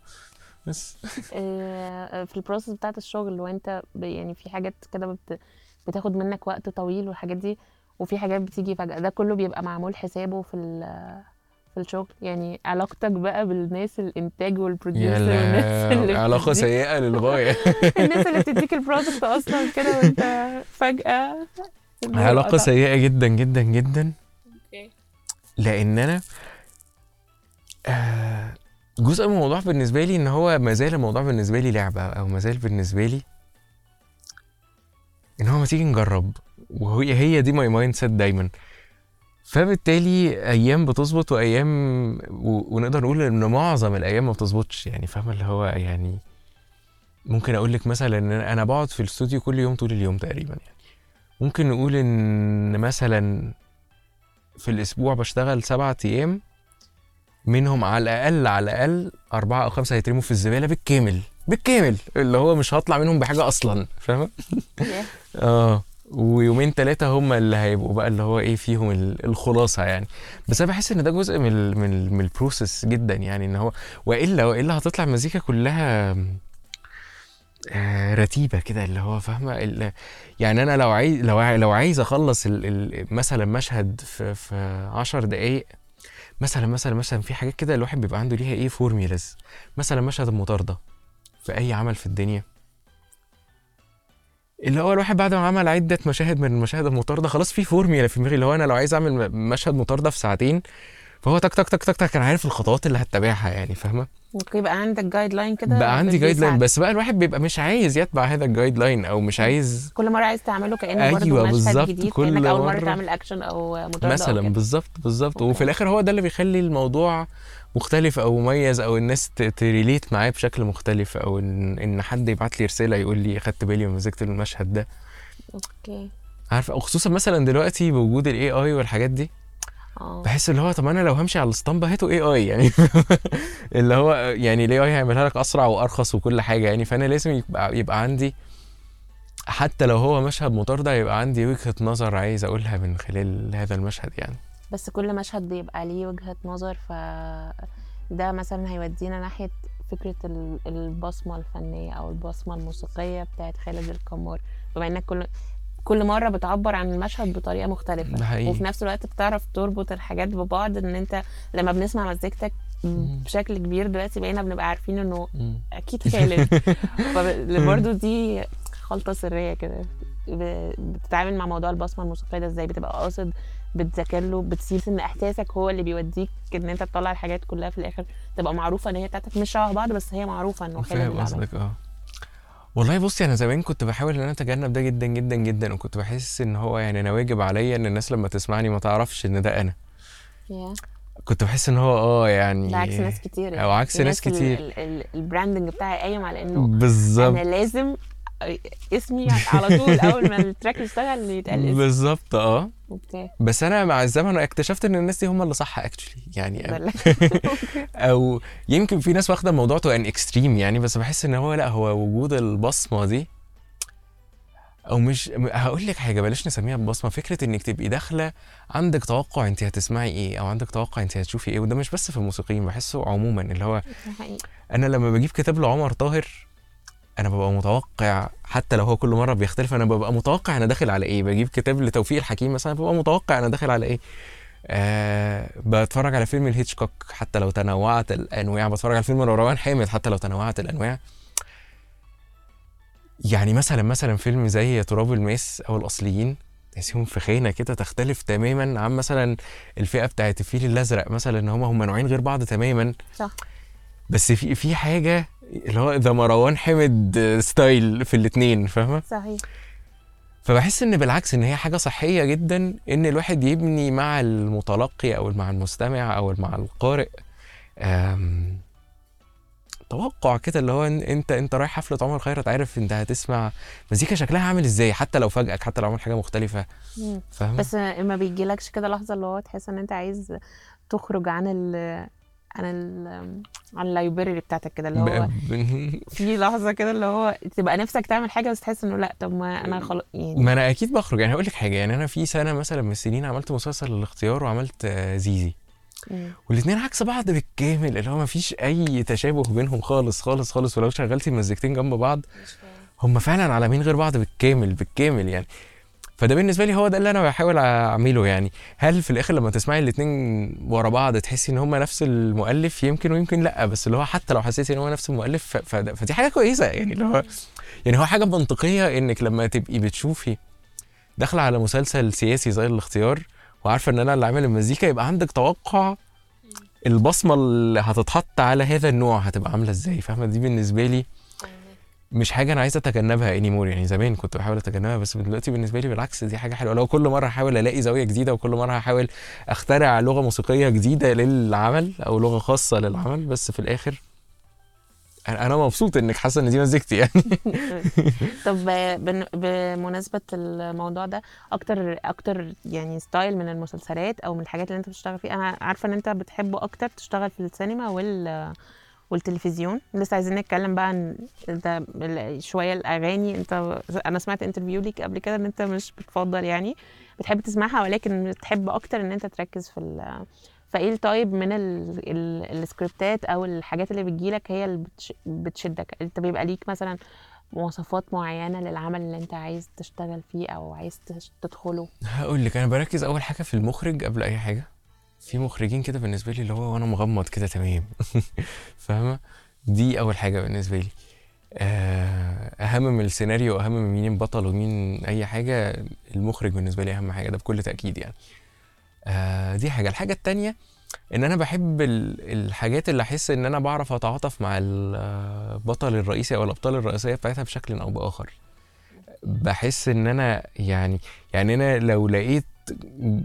بس. آه، في ال process بتاعت الشغل وانت يعني في حاجات كده بت... بتاخد منك وقت طويل والحاجات دي وفي حاجات بتيجي فجأة ده كله بيبقى معمول حسابه في. في الشغل. يعني علاقتك بقى بالناس الإنتاج وال producer والناس اللي لا علاقة سيئة للغاية. [laughs] الناس اللي بتديك ال project أصلا كده وأنت فجأة علاقة سيئة جدا جدا جدا. okay. لأن أنا آه، جزء من الموضوع بالنسبة لي إن هو ما زال الموضوع بالنسبة لي لعبة أو ما زال بالنسبة لي إن هو ما تيجي نجرب. وهي هي دي my mindset دايما. فبالتالي أيام بتظبط وأيام و... ونقدر نقول إن معظم الأيام ما بتظبطش. يعني فاهمة اللي هو يعني ممكن أقول لك مثلا إن أنا بقعد في الاستوديو كل يوم طول اليوم تقريبا يعني. ممكن نقول إن مثلا في الأسبوع بشتغل سبعة أيام منهم على الأقل على الأقل أربعة أو خمسة هيترموا في الزبالة بالكامل بالكامل اللي هو مش هطلع منهم بحاجة أصلا Yeah. آه. ويومين ثلاثة هم اللي هيبقوا بقى اللي هو إيه فيهم ال- الخلاصة يعني. بس أنا بحس إن ده جزء من من, من البروسيس جدا يعني إن هو وإلا وإلا هتطلع المزيكا كلها آه، رتيبة كده اللي هو فاهمة؟ ال- يعني أنا لو عايز لو لو عايز أخلص مثلا مشهد في في 10 دقايق مثلا مثلا مثلا في حاجات كده الواحد بيبقى عنده ليها إيه فورميلاز مثلا مشهد المطاردة في أي عمل في الدنيا. اللي هو الواحد بعد ما عمل عدة مشاهد من المشاهد المطاردة خلاص في فورميلا في دماغي اللي هو أنا لو عايز أعمل مشهد مطاردة في ساعتين فهو تك تك تك تك تك أنا عارف الخطوات اللي هتتبعها يعني فاهمة okay بقى عندك guideline كده بقى عندي guideline. بس بقى الواحد بيبقى مش عايز يتبع هذا ال guideline أو مش عايز كل مرة عايز تعمله كأنه أيوة برضه مشهد جديد كل كأنك أول مرة مرة- تعمل اكشن أو مطاردة مثلا. بالظبط بالظبط. وفي الآخر هو ده اللي بيخلي الموضوع مختلف أو مميز أو الناس ت relate معاه بشكل مختلف أو ان إن حد يبعت لي رسالة يقول لي خدت بالي من مزيكه المشهد ده. okay. عارفه وخصوصا مثلا دلوقتي بوجود ال AI والحاجات دي آه. بحس اللي هو طب أنا لو همشي على الاسطمبة هات ال AI يعني [laughs] اللي هو يعني ال AI هيعملها لك أسرع وأرخص وكل حاجة يعني فأنا لازم يبقى يبقى عندي حتى لو هو مشهد مطارده يبقى عندي وجهة نظر عايز أقولها من خلال هذا المشهد يعني. بس كل مشهد بيبقى ليه وجهة نظر ف ده مثلا هيودينا ناحية فكرة ال- البصمة الفنية أو البصمة الموسيقية بتاعت خالد القمار بما إنك كل كل مرة بتعبر عن المشهد بطريقة مختلفة حقيقي. وفي نفس الوقت بتعرف تربط الحاجات ببعض إن أنت لما بنسمع مزيكتك. بشكل كبير دلوقتي بقينا بنبقى عارفين إنه مم. أكيد خالد [laughs] فبرضه دي خلطة سرية كده بتتعامل مع موضوع البصمة الموسيقية ده إزاي بتبقى قاصد بتذاكر له بتسيب ان إحساسك هو اللي بيوديك إن أنت تطلع الحاجات كلها في الآخر. تبقى معروفة إن هي بتاعتك مش شبه بعض بس هي معروفة إنه خالد فاهم قصدك آه. والله بصي أنا زمان كنت بحاول إن أنا أتجنب ده جدا جدا جدا وكنت بحس إن هو يعني أنا واجب عليا إن الناس لما تسمعني ما تعرفش إن ده أنا. كنت بحس إن هو آه يعني ده عكس ناس كتير أو عكس ناس ال- كتير. ال- ال- ال branding بتاعي قايم على إنه بالظبط. أنا لازم اسمي على طول أول ما ال track يشتغل يتقال اسمي. بالظبط آه. بس أنا مع الزمن اكتشفت إن الناس دي هم اللي صح actually يعني اللي- [laughs] أو يمكن في ناس واخدة الموضوع to an extreme يعني بس بحس إن هو لا هو وجود البصمة دي أو مش هقول لك حاجة بلاش نسميها بصمة فكرة إنك تبقي داخلة عندك توقع انت هتسمعي إيه أو عندك توقع انت هتشوفي إيه وده مش بس في الموسيقيين بحسه عموما اللي هو أنا لما بجيب كتاب لعمر طاهر أنا ببقى متوقع حتى لو هو كل مرة بيختلف أنا ببقى متوقع أنا داخل على إيه؟ بجيب كتاب لتوفيق الحكيم مثلا ببقى متوقع أنا داخل على إيه؟ آه بتفرج على فيلم لهيتشكوك حتى لو تنوعت الأنواع بتفرج على فيلم مروان حامد حتى لو تنوعت الأنواع. يعني مثلا مثلا فيلم زي تراب الماس أو الأصليين تحسيهم في خانه كده تختلف تماما عن مثلا الفئة بتاعت الفيل الأزرق مثلا إن هم هم نوعين غير بعض تماما. صح. بس في في حاجة اللي هو ذا مروان حامد style في الاثنين فاهمة؟ صحيح. فبحس إن بالعكس إن هي حاجة صحية جدا إن الواحد يبني مع المتلقي أو مع المستمع أو مع القارئ توقع كده اللي هو أنت أنت رايح حفلة عمر خيرت عارف أنت هتسمع مزيكا شكلها عامل إزاي حتى لو فاجئك حتى لو عمل حاجة مختلفة مم. فاهم بس ما بيجيلكش كده لحظة اللي هو تحس إن أنت عايز تخرج عن عن ال عن اللايبراري بتاعتك كده اللي هو في لحظة كده اللي هو تبقى نفسك تعمل حاجة بس تحس إنه لأ طب ما أنا خلاص يعني. ما أنا أكيد بخرج. يعني هقول لك حاجة يعني أنا في سنة مثلا من السنين عملت مسلسل الاختيار وعملت زيزي. والاثنين عكس بعض بالكامل اللي هو ما فيش أي تشابه بينهم خالص خالص خالص ولو شغلتي المزيكتين جنب بعض هم فعلا عالمين غير بعض بالكامل بالكامل يعني. فده بالنسبة لي هو ده اللي أنا بحاول أعمله يعني. هل في الآخر لما تسمعي الاثنين ورا بعض تحسي إن هم نفس المؤلف؟ يمكن ويمكن لأ بس اللي هو حتى لو حسيتي إن هو نفس المؤلف فدي حاجة كويسة يعني. اللي هو يعني هو حاجة منطقية إنك لما تبقي بتشوفي داخلة على مسلسل سياسي زي الاختيار وعارفة إن أنا اللي عامل المزيكا يبقى عندك توقع البصمة اللي هتتحط على هذا النوع هتبقى عاملة إزاي؟ فاهمة؟ دي بالنسبة لي مش حاجة أنا عايز أتجنبها اني مور يعني زمان كنت بحاول أتجنبها بس دلوقتي بالنسبة لي بالعكس دي حاجة حلوة. لو كل مرة هحاول ألاقي زاوية جديدة وكل مرة هحاول أخترع لغة موسيقية جديدة للعمل أو لغة خاصة للعمل بس في الآخر أنا مبسوط إنك حاسة إن دي مزيكتي يعني. [laughs] طب بمناسبة الموضوع ده أكتر أكتر يعني style من المسلسلات أو من الحاجات اللي أنت بتشتغل فيها أنا عارفة إن أنت بتحبه أكتر تشتغل في السينما وال والتلفزيون. لسه عايزين نتكلم بقى عن انت شوية الأغاني. انت أنا سمعت interview ليك قبل كده إن انت مش بتفضل يعني بتحب تسمعها ولكن بتحب أكتر إن انت تركز في ال فايه ال type من ال... ال... السكريبتات أو الحاجات اللي بتجيلك هي اللي بتش... بتشدك؟ انت بيبقى ليك مثلا مواصفات معينة للعمل اللي انت عايز تشتغل فيه أو عايز تدخله؟ هقول لك أنا بركز أول حاجة في المخرج قبل أي حاجة. في مخرجين كده بالنسبة لي اللي هو وأنا مغمض كده تمام. [laughs] فاهمة؟ دي أول حاجة بالنسبة لي. آه، أهم من السيناريو أهم من مين البطل ومين أي حاجة المخرج بالنسبة لي أهم حاجة ده بكل تأكيد يعني. آه، دي حاجة. الحاجة التانية إن أنا بحب ال- الحاجات اللي أحس إن أنا بعرف أتعاطف مع البطل الرئيسي أو الأبطال الرئيسية بتاعتها بشكل أو بآخر. بحس إن أنا يعني يعني أنا لو لقيت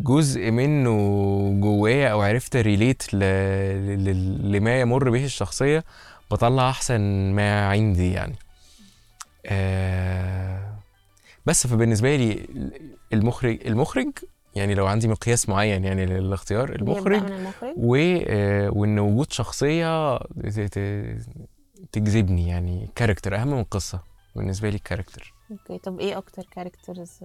جزء منه جوايا أو عرفت ريليت ل... ل... لما يمر به الشخصية بطلع أحسن ما عندي يعني. آه بس فبالنسبة لي المخرج المخرج يعني لو عندي مقياس معين يعني للاختيار المخرج المخرج؟ و آه، وإن وجود شخصية ت- ت- تجذبني يعني character أهم من القصة بالنسبة لي ال character okay طب إيه أكتر characters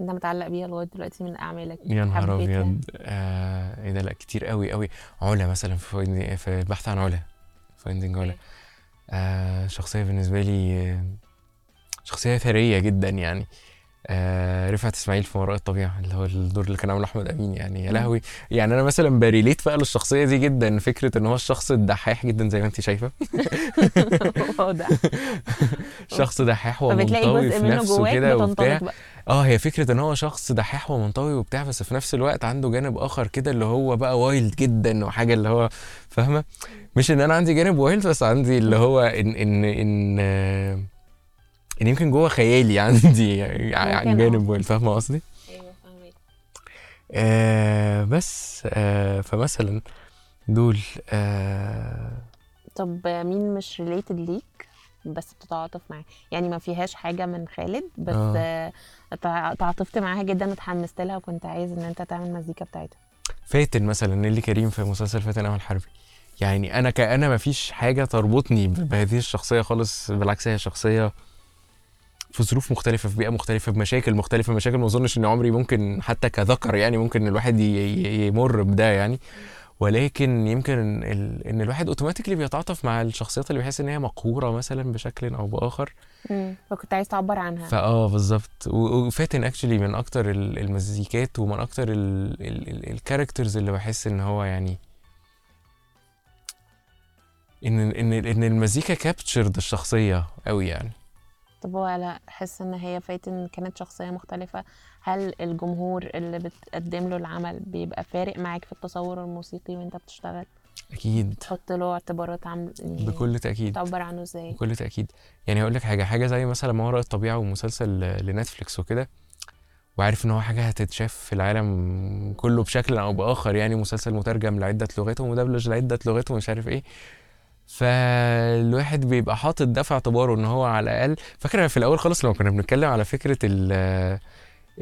أنت متعلق بيها لغاية دلوقتي من أعمالك يا نهار أبيض. آه إيه ده لا كتير قوي قوي. علا مثلا في Find- في البحث عن علا. Finding علا. آه شخصية بالنسبة لي آه، شخصية ثرية جدا يعني. آه رفعت إسماعيل في وراء الطبيعة اللي هو الدور اللي كان عامله أحمد أمين. يعني يا. لهوي. يعني أنا مثلا ب relate بقى للشخصية دي جدا فكرة إن هو الشخص الدحاح جدا زي ما انت شايفة. [laughs] واضح. [laughs] شخص دحاح ومنطوي في نفسه كده وبتاع. آه هي فكرة إن هو شخص دحيح ومنطوي وبتاع بس في نفس الوقت عنده جانب آخر كده اللي هو بقى wild جدا وحاجة اللي هو فاهمة؟ مش إن أنا عندي جانب wild بس عندي اللي هو إن إن إن آه، ان يمكن جوه خيالي عندي [laughs] ع- ممكن، جانب. wild فاهمة قصدي أيوه فاهمك آه بس آه فمثلا دول آه طب مين مش related ليك بس بتتعاطف معاه يعني ما فيهاش حاجة من خالد بس آه. آه. تع- تعاطفت معاها جدا وتحمست لها وكنت عايز إن أنت تعمل مزيكا بتاعتها فاتن مثلا نيلي كريم في مسلسل فاتن أمل حربي يعني أنا كأنا ما فيش حاجة تربطني بهذه الشخصية خالص بالعكس هي شخصية في ظروف مختلفة في بيئة مختلفة بمشاكل مختلفة مشاكل ما أظنش إن عمري ممكن حتى كذكر يعني ممكن الواحد يمر بده يعني. ولكن يمكن إن الواحد automatically بيتعاطف مع الشخصيات اللي بيحس إن هي مقهورة مثلا بشكل أو بآخر. فكنت عايز تعبر عنها. فآه بالظبط. وفاتن actually من أكتر ال- المزيكات ومن أكتر ال characters اللي بحس إن هو يعني ان ان إن المزيكا كابتشرد الشخصية قوي يعني. طب هو لا احس إن هي فاتن كانت شخصية مختلفة هل الجمهور اللي بتقدم له العمل بيبقى فارق معاك في التصور الموسيقي وأنت بتشتغل؟ أكيد. تحط له اعتبارات عم يعني بكل تأكيد. تعبر عنه إزاي؟ بكل تأكيد. يعني هقول لك حاجة حاجة زي مثلا ما وراء الطبيعة ومسلسل لنتفليكس وكده وعارف إن هو حاجة هتتشاف في العالم كله بشكل أو بآخر يعني مسلسل مترجم لعدة لغات ومدبلج لعدة لغات ومش عارف إيه. فالواحد بيبقى حاطط ده في اعتباره إن هو على الأقل. فاكر في الأول خالص لما كنا بنتكلم على فكرة ال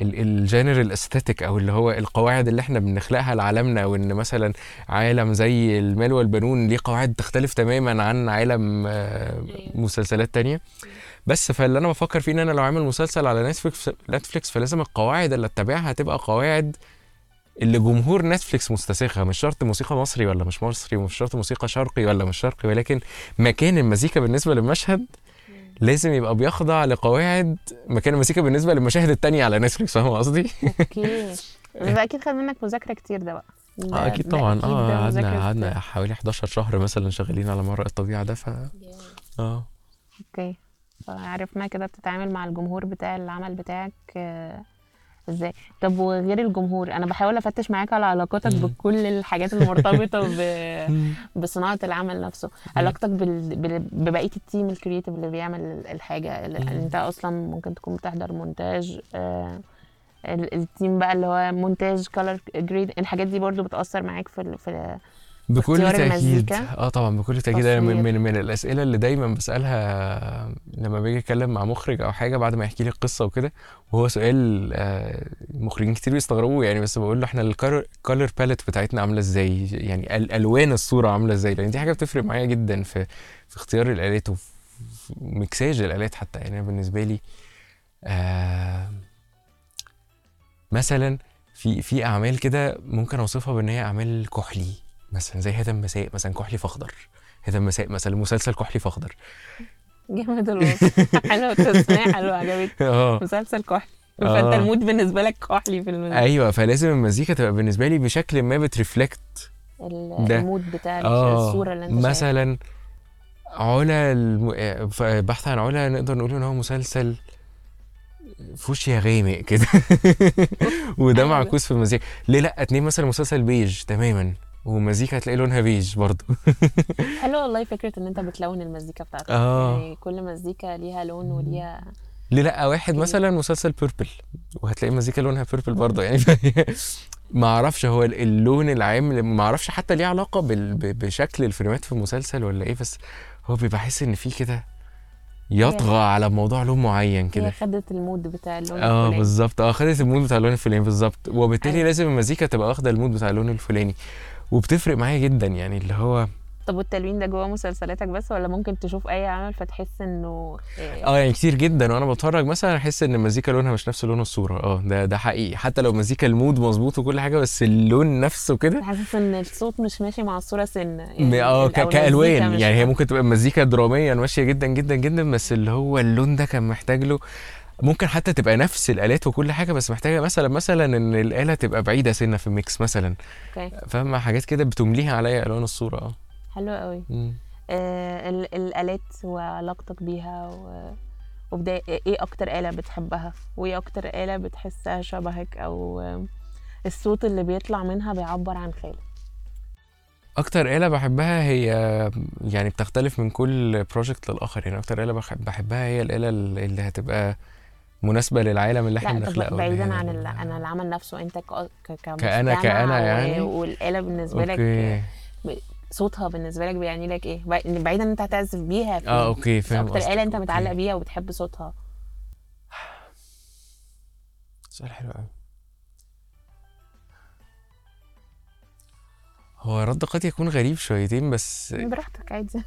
الجانر ال aesthetic أو اللي هو القواعد اللي إحنا بنخلقها لعالمنا وإن مثلا عالم زي المال والبنون ليه قواعد تختلف تماما عن عالم آه، مسلسلات تانية. بس فاللي أنا بفكر فيه إن أنا لو عامل مسلسل على نتفليكس نتفليكس فلازم القواعد اللي أتبعها تبقى قواعد اللي جمهور نتفليكس مستساغها مش شرط موسيقى مصري ولا مش مصري ومش شرط موسيقى شرقي ولا مش شرقي ولكن مكان المزيكا بالنسبة للمشهد لازم يبقى بيخضع لقواعد مكان المزيكا بالنسبة للمشاهد التانية على نتفليكس فاهم قصدي؟ okay ده أكيد [laughs] خد منك مذاكرة كتير ده بقى. آه أكيد طبعا. آه قعدنا قعدنا حوالي 11 شهر مثلا شغالين على ما وراء الطبيعة ده ف آه. okay فعرفنا كده بتتعامل مع الجمهور بتاع العمل بتاعك آه، إزاي طب وغير الجمهور أنا بحاول أفتش معاك على علاقاتك مم. بكل الحاجات المرتبطة ب... [laughs] بصناعة العمل نفسه علاقتك بال... ببقية ال team ال creative اللي بيعمل الحاجة اللي. أنت أصلا ممكن تكون بتحضر مونتاج آه، ال- ال team بقى اللي هو مونتاج color grade الحاجات دي برضو بتأثر معاك في ال- في بكل المزيكا، آه طبعا بكل تأكيد أنا من. من من الأسئلة اللي دايما بسألها لما باجي أتكلم مع مخرج أو حاجة بعد ما يحكي لي القصة وكده وهو سؤال آه، مخرجين كتير بيستغربوه يعني بس بقول له إحنا ال color palette بتاعتنا عاملة إزاي؟ يعني أل- ألوان الصورة عاملة إزاي؟ لأن دي حاجة بتفرق معايا جدا في في اختيار الآلات وفي في مكساج الآلات حتى. يعني أنا بالنسبة لي آه مثلا في في أعمال كده ممكن أوصفها بإن هي أعمال كحلي. مثلا زي هدم مساء مثلا كحلي فاخضر هدم مساء مثلا مسلسل كحلي فاخضر جامد الوصف حلو التسمية حلوة عجبتني. [laughs] آه. مسلسل كحلي. آه. فانت المود بالنسبة لك كحلي في المزيكا أيوه فلازم المزيكا تبقى بالنسبة لي بشكل ما بترفلكت. ال mood بتاع آه. الصورة اللي أنت شايفها. مثلا علا الم... آه، بحث عن علا نقدر نقول إن هو مسلسل فوشيا غامق كده. [laughs] وده. معكوس في المزيكا. ليه لا اتنين مثلا مسلسل بيج تماما. ومزيكا هتلاقي لونها بيج برضه. [laughs] حلو والله فكرة إن أنت بتلون المزيكا بتاعتك. آه. يعني كل مزيكا ليها لون وليها ليه لأ؟ واحد okay. مثلا مسلسل purple وهتلاقي المزيكا لونها purple برضه. يعني [laughs] ما أعرفش هو ال- اللون العام ما أعرفش حتى ليه علاقة بشكل الفريمات في المسلسل ولا إيه بس هو بيبقى حاسس إن في كده يطغى على موضوع لون معين كده. خدت ال mood بتاع اللون آه الفلاني. بالظبط. آه خدت ال mood بتاع اللون الفلاني بالظبط. وبالتالي. لازم المزيكا تبقى واخدة ال mood بتاع اللون الفلاني. وبتفرق معايا جدا يعني اللي هو طب والتلوين ده جوه مسلسلاتك بس ولا ممكن تشوف أي عمل فتحس إنه آه يعني كتير جدا. وأنا بتفرج مثلا أحس إن المزيكا لونها مش نفس لون الصورة. آه ده ده حقيقي. حتى لو مزيكا ال mood مظبوط وكل حاجة بس اللون نفسه كده. حاسس إن الصوت مش ماشي مع الصورة سنة م- آه كألوان. يعني هي ممكن تبقى مزيكا دراميا ماشيه جدا جدا جدا بس اللي هو اللون ده كان محتاج له ممكن حتى تبقى نفس الآلات وكل حاجة بس محتاجة مثلا مثلا إن الآلة تبقى بعيدة سنة في ال mix مثلا. okay. فاهمة؟ حاجات كده بتمليها عليا ألوان الصورة. آه. حلو قوي. آه ال- الآلات وعلاقتك بيها و... وبداية إيه أكتر آلة بتحبها؟ وإيه أكتر آلة بتحسها شبهك؟ أو الصوت اللي بيطلع منها بيعبر عن خيالك. أكتر آلة بحبها هي يعني بتختلف من كل project للآخر. يعني أكتر آلة بحب بحبها هي الآلة اللي هتبقى مناسبة للعالم اللي إحنا بنخلقه بعيدا هي عن عن العمل نفسه انت ك... ك... كمستمع كأنا- كأنا و- يعني؟ والآلة بالنسبة لك okay صوتها بالنسبة لك بيعني لك إيه بعي- بعيدا إن انت هتعزف بيها آه okay فاهم أكتر. آلة أنت متعلق okay. بيها وبتحب صوتها سؤال حلو قوي هو رد قد يكون غريب شويتين بس براحتك عادي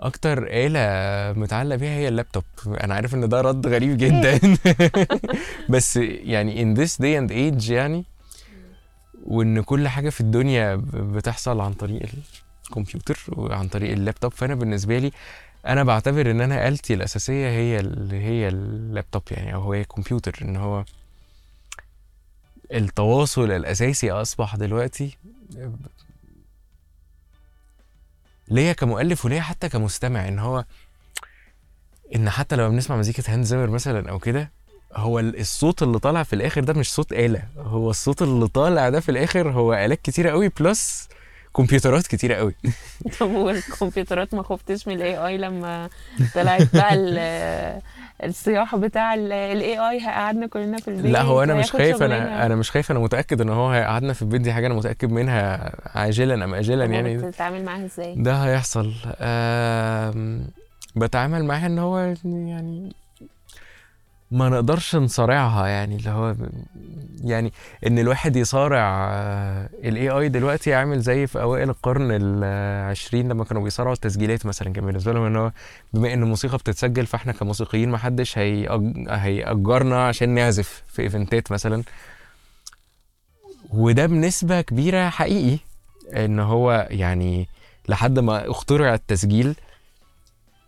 أكتر آلة متعلق بيها هي اللابتوب. أنا عارف إن ده رد غريب جدا. [laughs] بس يعني in this day and age يعني وإن كل حاجة في الدنيا بتحصل عن طريق الكمبيوتر وعن طريق اللابتوب. فأنا بالنسبة لي أنا بعتبر إن أنا آلتي الأساسية هي ال- هي اللابتوب يعني أو هو الكمبيوتر إن هو التواصل الأساسي أصبح دلوقتي ليا كمؤلف وليا حتى كمستمع إن هو إن حتى لو بنسمع مزيكا هانز زيمر مثلا أو كده هو ال- الصوت اللي طالع في الآخر ده مش صوت آلة هو الصوت اللي طالع ده في الآخر هو آلات كتيرة قوي plus كمبيوترات كتيرة قوي [laughs] طب والكمبيوترات ما خفتش من ال AI لما طلعت بقى ال- [laughs] الصياح بتاع ال AI هيقعدنا كلنا في البيت لا هو أنا مش خايف أنا. أنا مش خايف أنا متأكد إن هو هيقعدنا في البيت دي حاجة أنا متأكد منها عاجلا أم اجلا يعني بتتعامل معاها إزاي؟ ده هيحصل بتعامل معاها إن هو يعني ما نقدرش نصارعها يعني اللي هو يعني إن الواحد يصارع ال AI دلوقتي عامل زي في أوائل القرن العشرين لما كانوا بيصارعوا التسجيلات مثلا كان بالنسبة لهم إن هو بما إن الموسيقى بتتسجل فإحنا كموسيقيين ما حدش هيأج- هيأجرنا عشان نعزف في event ات مثلا. وده بنسبة كبيرة حقيقي إن هو يعني لحد ما اخترع التسجيل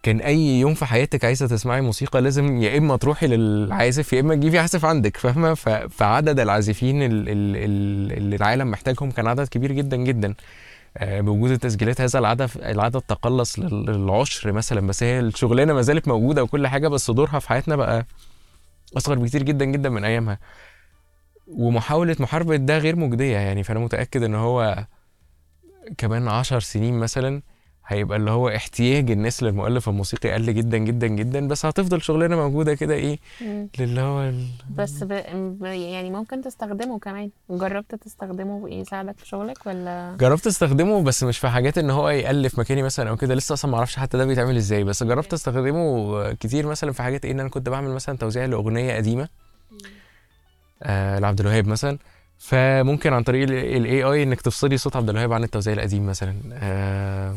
كان أي يوم في حياتك عايزة تسمعي موسيقى لازم يا إما تروحي للعازف يا إما تجيبي عازف عندك فاهمة؟ فعدد العازفين ال- ال- ال- اللي العالم محتاجهم كان عدد كبير جدا جدا. آه، بوجود التسجيلات هذا العدد العدد تقلص لل- للعشر مثلا بس هي الشغلانة ما زالت موجودة وكل حاجة بس دورها في حياتنا بقى أصغر بكتير جدا جدا من أيامها. ومحاولة محاربة ده غير مجدية يعني فأنا متأكد إن هو كمان عشر سنين مثلا هيبقى اللي هو احتياج الناس للمؤلف الموسيقي قل جدا جدا جدا بس هتفضل شغلانة موجودة كده إيه مم. للي هو ال... بس ب... ب... يعني ممكن تستخدمه كمان. جربت تستخدمه يساعدك في شغلك ولا؟ جربت استخدمه بس مش في حاجات إن هو يألف مكاني مثلا أو كده. لسه أصلا ما أعرفش حتى ده بيتعمل إزاي. بس جربت استخدمه كتير مثلا في حاجات إيه إن أنا كنت بعمل مثلا توزيع لأغنية قديمة. آه لعبد الوهاب مثلا. فممكن عن طريق ال AI إنك تفصلي صوت عبد الوهاب عن التوزيع القديم مثلا. آه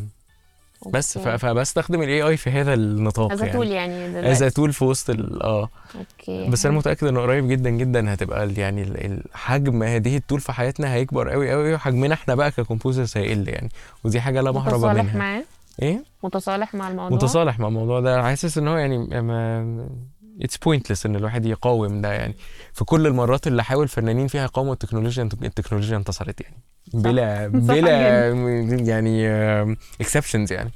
بس. فبستخدم ال AI في هذا النطاق as يعني. tool يعني as دلوقتي tool في وسط آه. okay. بس أنا متأكد إنه قريب جدا جدا هتبقى يعني حجم هذه ال tool في حياتنا هيكبر قوي قوي وحجمنا إحنا بقى ك composers هيقل يعني. ودي حاجة لا مهرب متصالح منها. معاه؟ إيه؟ متصالح مع الموضوع؟ متصالح مع الموضوع ده. حاسس إن هو يعني ما it's pointless إن الواحد يقاوم ده يعني. في كل المرات اللي حاول فنانين فيها يقاوموا التكنولوجيا التكنولوجيا انتصرت يعني. بلا صح بلا يعني exceptions يعني.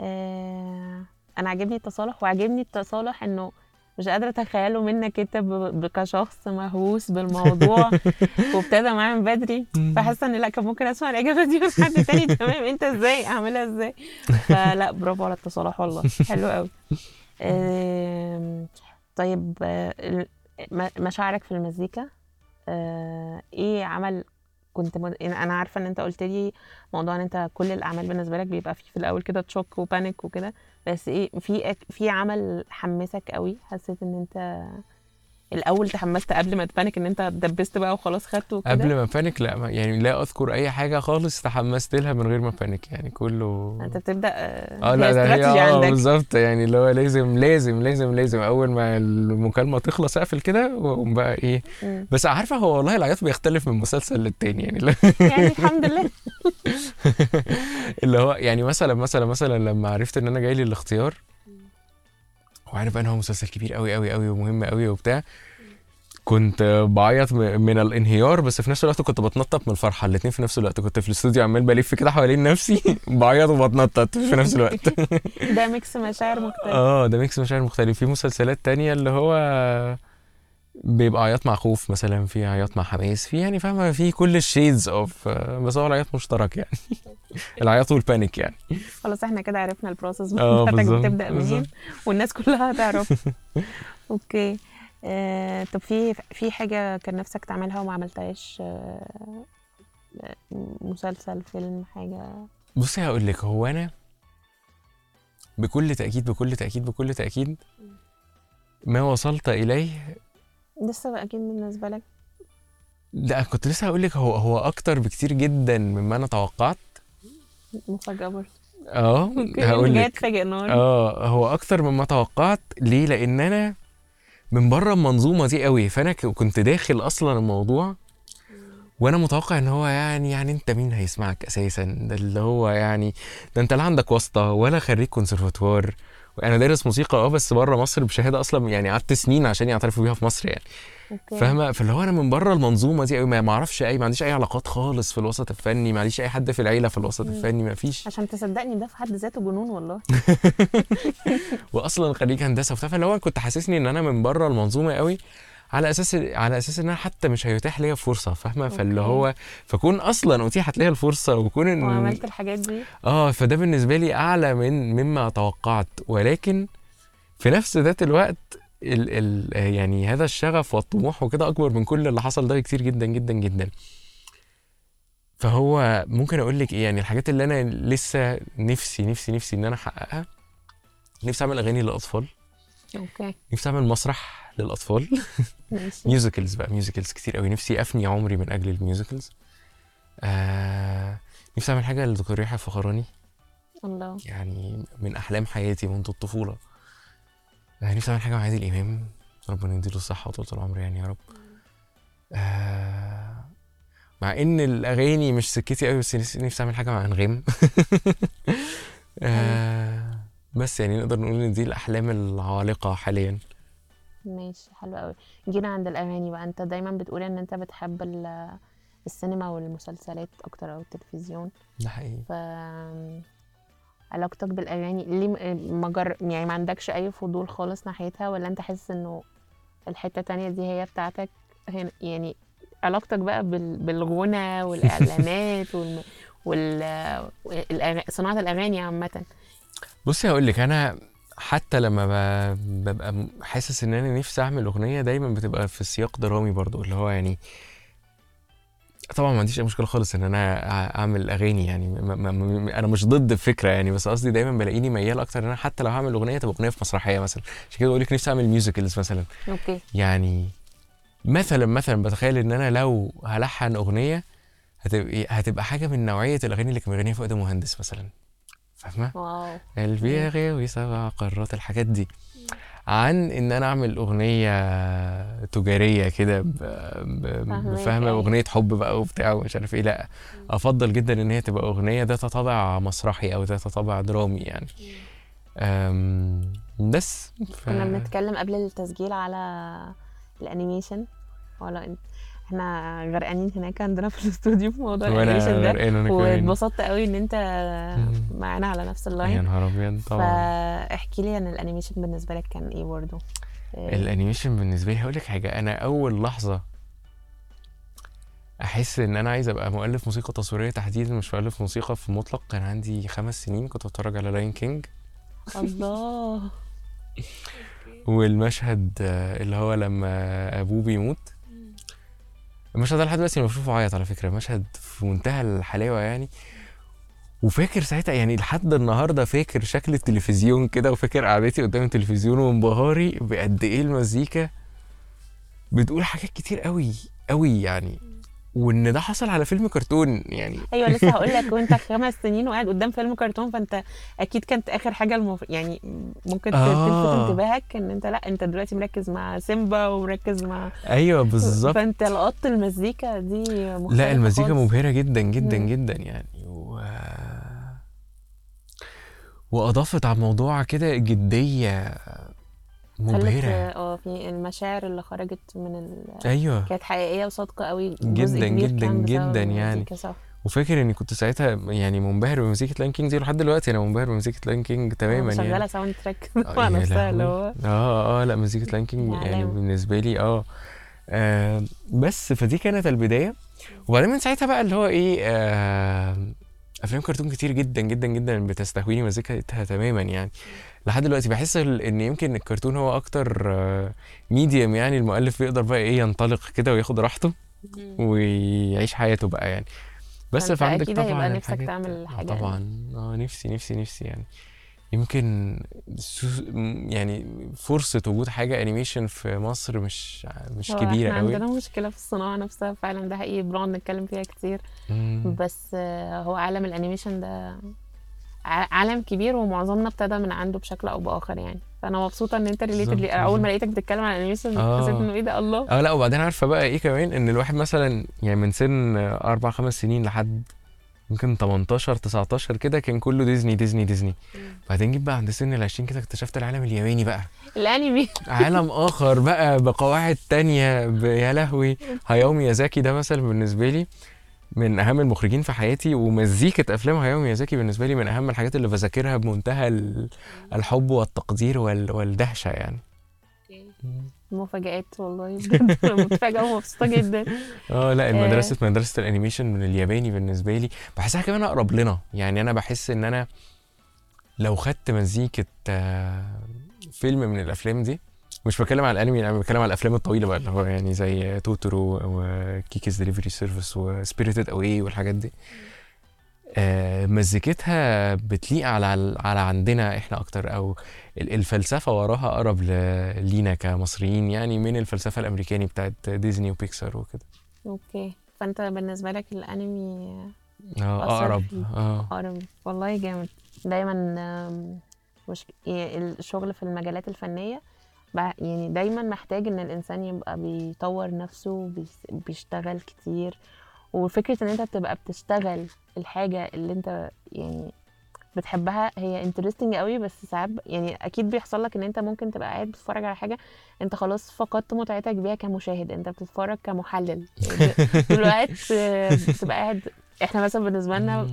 آه... أنا عاجبني التصالح وعاجبني التصالح إنه مش قادرة أتخيله منك أنت كشخص مهووس بالموضوع [laughs] وابتدى معاه من بدري. فحاسة إن لا كان ممكن أسمع الإجابة دي من حد تاني. [laughs] تمام أنت إزاي؟ أعملها إزاي؟ فلا برافو على التصالح والله. حلو قوي طيب آه، مشاعرك في المزيكا آه، إيه عمل كنت مد... أنا عارفة ان انت قلت لي موضوع ان انت كل الأعمال بالنسبة لك بيبقى فيه في الأول كده shock و panic وكده بس إيه في في عمل حمسك قوي؟ حسيت ان انت الأول تحمست قبل ما ت panic إن أنت دبست بقى وخلاص خدته وكده؟ قبل ما panic لا ما- يعني لا أذكر أي حاجة خالص تحمست لها من غير ما ب panic يعني كله أنت بتبدأ آه آه لا ده هي آه بالظبط يعني اللي هو لازم لازم لازم لازم أول ما المكالمة تخلص أقفل كده وأقوم بقى إيه. مم. بس عارفة هو والله العياط بيختلف من مسلسل للتاني يعني [laughs] يعني الحمد لله. [laughs] اللي هو يعني مثلا مثلا مثلا لما عرفت إن أنا جاي لي الاختيار وعارف ان هو مسلسل كبير قوي قوي قوي ومهم قوي وبتاع. كنت بعيط من الانهيار بس في نفس الوقت كنت بتنطط من الفرحة. الاثنين في نفس الوقت. كنت في الاستوديو عمال بلف كده حوالين نفسي. [laughs] بعيط وبتنطط في نفس الوقت. [laughs] ده mix مشاعر مختلفه آه ده mix مشاعر مختلف. في مسلسلات تانية اللي هو بيبقى عياط مع خوف مثلا في عياط مع حماس في يعني فاهمة في كل ال shades of بس هو العياط مشترك يعني. [laughs] العياط وال panic يعني. خلاص إحنا كده عرفنا ال process بتاعتك بتبدا منين. والناس كلها هتعرف. [laughs] okay. آه، طب في في حاجة كان نفسك تعملها وما عملتهاش؟ آه، آه، مسلسل فيلم حاجة؟ بصي هقول لك هو أنا بكل تأكيد بكل تأكيد بكل تأكيد ما وصلت إليه لسه بقى أكيد بالنسبة لك؟ لا كنت لسه هقول لك هو هو أكتر بكتير جدا مما أنا توقعت. مفاجأة برضه. آه هقول لك. آه هو أكتر مما توقعت. ليه؟ لأن أنا من بره المنظومة دي قوي. فأنا كنت داخل أصلا الموضوع وأنا متوقع إن هو يعني يعني أنت مين هيسمعك أساسا؟ ده اللي هو يعني ده أنت لا عندك واسطة ولا خريج كونسرفاتوار أنا دارس موسيقى آه بس بره مصر بشهادة أصلا يعني قعدت سنين عشان يعترفوا بيها في مصر يعني. فاهمة؟ فاللي هو أنا من بره المنظومة دي قوي ما ما أعرفش أي ما عنديش أي علاقات خالص في الوسط الفني ما عنديش أي حد في العيلة في الوسط مم. الفني ما فيش. عشان تصدقني ده في حد ذاته جنون والله. [laughs] واصلا خريج هندسة وبتاع فاللي هو كنت حاسسني إن أنا من بره المنظومة قوي على أساس على أساس ان أنا حتى مش هيتاح ليا فرصة فاهمة؟ فاللي. هو فكون أصلا اتيحت ليا الفرصة وكون إن وعملت الحاجات دي؟ آه فده بالنسبة لي أعلى من مما توقعت. ولكن في نفس ذات الوقت ال ال يعني هذا الشغف والطموح وكده أكبر من كل اللي حصل ده كتير جدا جدا جدا. فهو ممكن أقول لك إيه؟ يعني الحاجات اللي أنا لسه نفسي نفسي نفسي إن أنا أحققها نفسي أعمل أغاني للأطفال. okay. نفسي أعمل مسرح للأطفال. [laughs] musicals بقى musicals كتير قوي نفسي أفني عمري من أجل ال musicals. آه نفسي أعمل حاجة لدكتور يحيى الفخراني. الله. يعني من أحلام حياتي منذ الطفولة. آه نفسي أعمل حاجة مع عادل إمام. ربنا يديله الصحة وطولة العمر يعني يا رب. آه مع إن الأغاني مش سكتي قوي بس نفسي أعمل حاجة مع أنغام. [laughs] آه بس يعني نقدر نقول إن دي الأحلام العالقة حاليا. ماشي حلو قوي جينا عند الأغاني بقى. أنت دايما بتقول إن أنت بتحب ال- السينما والمسلسلات أكتر أو التلفزيون. ده حقيقي. ف علاقتك بالأغاني ليه م- ما جر... يعني ما عندكش أي فضول خالص ناحيتها؟ ولا أنت حاسس إنه الحتة التانية دي هي بتاعتك؟ هنا يعني علاقتك بقى بال... بالغنى والإعلانات [laughs] والم... وال الأغ... صناعة الأغاني عامة. بصي هقول لك أنا حتى لما ببقى حاسس إن أنا نفسي أعمل أغنية دايما بتبقى في سياق درامي برضو اللي هو يعني طبعا ما عنديش أي مشكلة خالص إن أنا أعمل أغاني يعني ما ما ما أنا مش ضد الفكرة يعني بس قصدي دايما بلاقيني ميال أكتر إن أنا حتى لو هعمل أغنية تبقى أغنية في مسرحية مثلا عشان كده بقول لك نفسي أعمل musicals مثلا. okay. يعني مثلا مثلا بتخيل إن أنا لو هلحن أغنية هتبقى هتبقى حاجة من نوعية الأغاني اللي كان بيغنيها فؤاد مهندس مثلا. فاهمة؟ wow. قلبي يا غاوي سبع قارات الحاجات دي. عن إن أنا أعمل أغنية تجارية كده فاهمة؟ أيوة. أغنية حب بقى وبتاع ومش عارف إيه. لا أفضل جدا إن هي تبقى أغنية ذات طابع مسرحي أو ذات طابع درامي يعني. بس ف... كنا بنتكلم قبل التسجيل على ال animation ولا انت إحنا غرقانين هناك عندنا في [laughs] الاستوديو في موضوع ال animation ده. واتبسطت قوي ان انت. معانا على نفس يا ال line نهار أبيض طبعا. فاحكي لي عن ال animation بالنسبة لك كان إيه برضه؟ إيه، ال animation بالنسبة لي هقول لك حاجة أنا أول لحظة أحس إن أنا عايز أبقى مؤلف موسيقى تصويرية تحديدا مش مؤلف موسيقى في المطلق كان عندي خمس سنين كنت بتفرج على Lion King الله. والمشهد آه، اللي هو لما أبوه بيموت المشهد ده لحد دلوقتي أنا بشوفه بعيط على فكرة مشهد في منتهى الحلاوة يعني. وفاكر ساعتها يعني لحد النهارده فاكر شكل التلفزيون كده وفاكر قعدتي قدام التلفزيون وانبهاري بقد إيه المزيكا؟ بتقول حاجات كتير قوي قوي يعني. وإن ده حصل على فيلم كرتون يعني أيوه لسه [laughs] هقول لك وأنت خمس سنين وقاعد قدام فيلم كرتون فأنت أكيد كانت آخر حاجة المف... يعني ممكن آه. تلفت انتباهك إن أنت لأ أنت دلوقتي مركز مع سيمبا ومركز مع أيوه بالظبط فأنت لقطت المزيكا دي لأ المزيكا خالص. مبهرة جدا جدا مم. جدا يعني و... وأضافت على الموضوع كده جدية خلت مبهرة آه في المشاعر اللي خرجت من ال... أيوه كانت حقيقية وصادقة قوي جداً جداً جداً يعني. وفاكر إني كنت ساعتها يعني منبهر بمزيكة Lion King دي لحد دلوقتي أنا منبهر بمزيكة Lion King تماما شغاله يعني soundtrack آه، مع يا نفسها اللي. هو آه آه لا مزيكة Lion King يعني علامة. بالنسبة لي آه آه، بس فدي كانت البداية وبعدين من ساعتها بقى اللي هو إيه آه أفلام كرتون كتير جدا جدا جدا بتستهويني مزيكتها تماما يعني لحد دلوقتي بحس إن يمكن الكرتون هو أكتر medium يعني المؤلف بيقدر بقى إيه ينطلق كده وياخد راحته ويعيش حياته بقى يعني. بس فعندك طبعا هيبقى نفسك تعمل آه حاجة طبعا. آه نفسي نفسي نفسي يعني. يمكن يعني فرصة وجود حاجة animation في مصر مش مش كبيرة قوي عندنا مشكلة في الصناعة نفسها فعلا ده حقيقي. بنقعد نتكلم فيها كتير. مم. بس آه، هو عالم ال animation ده عالم كبير ومعظمنا ابتدى من عنده بشكل أو بآخر يعني. فأنا مبسوطة إن أنت related أول ما. لقيتك بتتكلم عن ال animation آه. حسيت إنه إيه ده؟ الله. آه لا وبعدين عارفة بقى إيه كمان؟ إن الواحد مثلا يعني من سن أربع خمس سنين لحد يمكن 18 19 كده كان كله ديزني ديزني ديزني. بعدين جيت بقى عند سن ال 20 كده اكتشفت العالم الياباني بقى. الأنمي. عالم [laughs] آخر بقى بقواعد تانية يا لهوي. هاياو ميازاكي ده مثلا بالنسبة لي من أهم المخرجين في حياتي ومزيكة أفلام هاياو ميازاكي بالنسبة لي من أهم الحاجات اللي بذاكرها بمنتهى ال- الحب والتقدير وال- والدهشة يعني. مفاجآت والله. [laughs] بجد متفاجئة ومبسوطة جدا. [laughs] آه لا آه. المدرسة مدرسة ال animation من الياباني بالنسبة لي بحسها كمان أقرب لنا. يعني أنا بحس إن أنا لو خدت مزيكة آه، فيلم من الأفلام دي مش بتكلم على الأنمي أنا بتكلم على الأفلام الطويلة بقى اللي هو يعني زي توتورو و Kiki's Delivery Service و Spirited Away والحاجات دي. آه، مزيكتها بتليق على على عندنا إحنا أكتر أو ال- الفلسفة وراها أقرب لينا كمصريين يعني من الفلسفة الأمريكاني بتاعت ديزني وبيكسار وكده. أوكي. فأنت بالنسبة لك الأنمي آه أقرب. آه. أقرب. والله جامد. دايما مش الشغل في المجالات الفنية بع- يعني دايما محتاج إن الإنسان يبقى بيطور نفسه بيشتغل كتير وفكرة إن أنت تبقى بتشتغل الحاجة اللي أنت يعني بتحبها هي انترستنج قوي بس ساعات يعني أكيد بيحصل لك إن أنت ممكن تبقى قاعد بتتفرج على حاجة أنت خلاص فقدت متعتك بيها كمشاهد أنت بتتفرج كمحلل الوقت آه، [laughs] بتبقى قاعد إحنا مثلا بالنسبة لنا.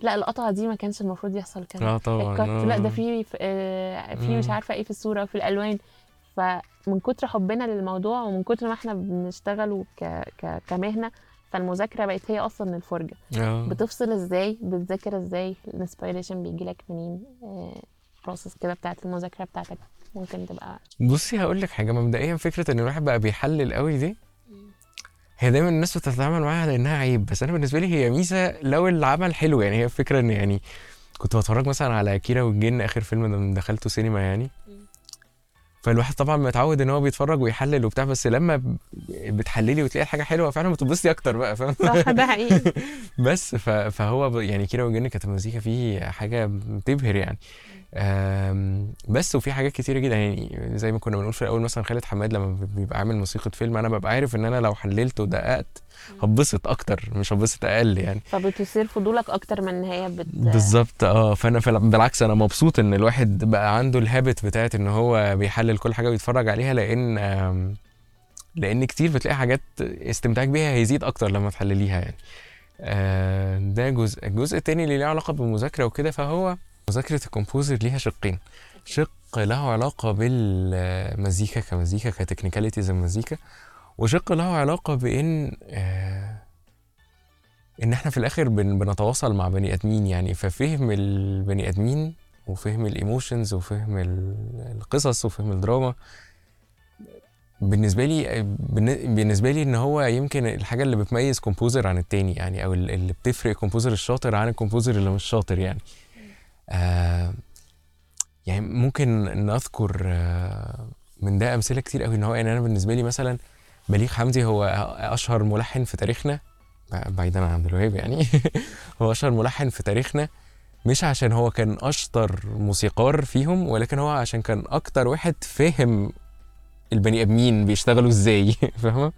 لا القطعة دي ما كانش المفروض يحصل آه طبعا الكات آه. لا ده في في- آه، في مش. عارفة إيه في الصورة وفي الألوان فمن كتر حبنا للموضوع ومن كتر ما إحنا بنشتغل ك... ك... كمهنة فالمذاكرة بقت هي أصلا الفرجة. آه. بتفصل إزاي؟ بتذاكر إزاي؟ ال inspiration بيجي لك منين؟ process كده بتاعت المذاكرة بتاعتك ممكن تبقى بصي هقول لك حاجة. مبدئيا فكرة إن الواحد بقى بيحلل قوي دي هي دايما الناس بتتعامل معاها على انها عيب. بس أنا بالنسبة لي هي ميزة لو العمل حلو. يعني هي الفكرة إن يعني كنت بتفرج مثلا على كيرة والجن آخر فيلم دخلته سينما يعني. فالواحد طبعا متعود إن هو بيتفرج ويحلل وبتاع بس لما بتحللي وتلاقي الحاجة حلوة فعلا بتتبسطي أكتر بقى فاهم؟ صح ده حقيقي. [laughs] بس فهو يعني كيرة والجن كانت المزيكا فيه حاجة بتبهر يعني. بس وفي حاجات كتيرة جدا يعني زي ما كنا بنقول في الأول مثلا خالد حماد لما بيبقى عامل موسيقى فيلم أنا ببقى عارف إن أنا لو حللت ودققت هتبسط أكتر مش هتبسط أقل يعني. فبتثير فضولك أكتر من إن هي بت بالظبط آه فأنا بالعكس أنا مبسوط إن الواحد بقى عنده ال habit بتاعت إن هو بيحلل كل حاجة بيتفرج عليها لأن لأن كتير بتلاقي حاجات استمتاعك بيها هيزيد أكتر لما تحلليها يعني. آه، ده جزء. الجزء التاني اللي ليه علاقة بالمذاكرة وكده فهو مذاكرة ال composer ليها شقين. شق له علاقة بالمزيكا كمزيكا ك technicalities المزيكا وشق له علاقة بإن آه، إن إحنا في الآخر بن بنتواصل مع بني آدمين يعني. ففهم البني آدمين وفهم ال emotions وفهم ال- القصص وفهم الدراما بالنسبة لي بالن- بالنسبة لي إن هو يمكن الحاجة اللي بتميز composer عن التاني يعني ال- اللي بتفرق composer الشاطر عن ال composer اللي مش شاطر يعني. آه يعني ممكن نذكر آه من ده أمثلة كتير قوي إن هو يعني أنا بالنسبة لي مثلا بليغ حمدي هو أشهر ملحن في تاريخنا. بعيدا عن عبد الوهاب يعني. [laughs] هو أشهر ملحن في تاريخنا. مش عشان هو كان أشطر موسيقار فيهم ولكن هو عشان كان أكتر واحد فاهم البني آدمين بيشتغلوا إزاي. [laughs] فاهمة؟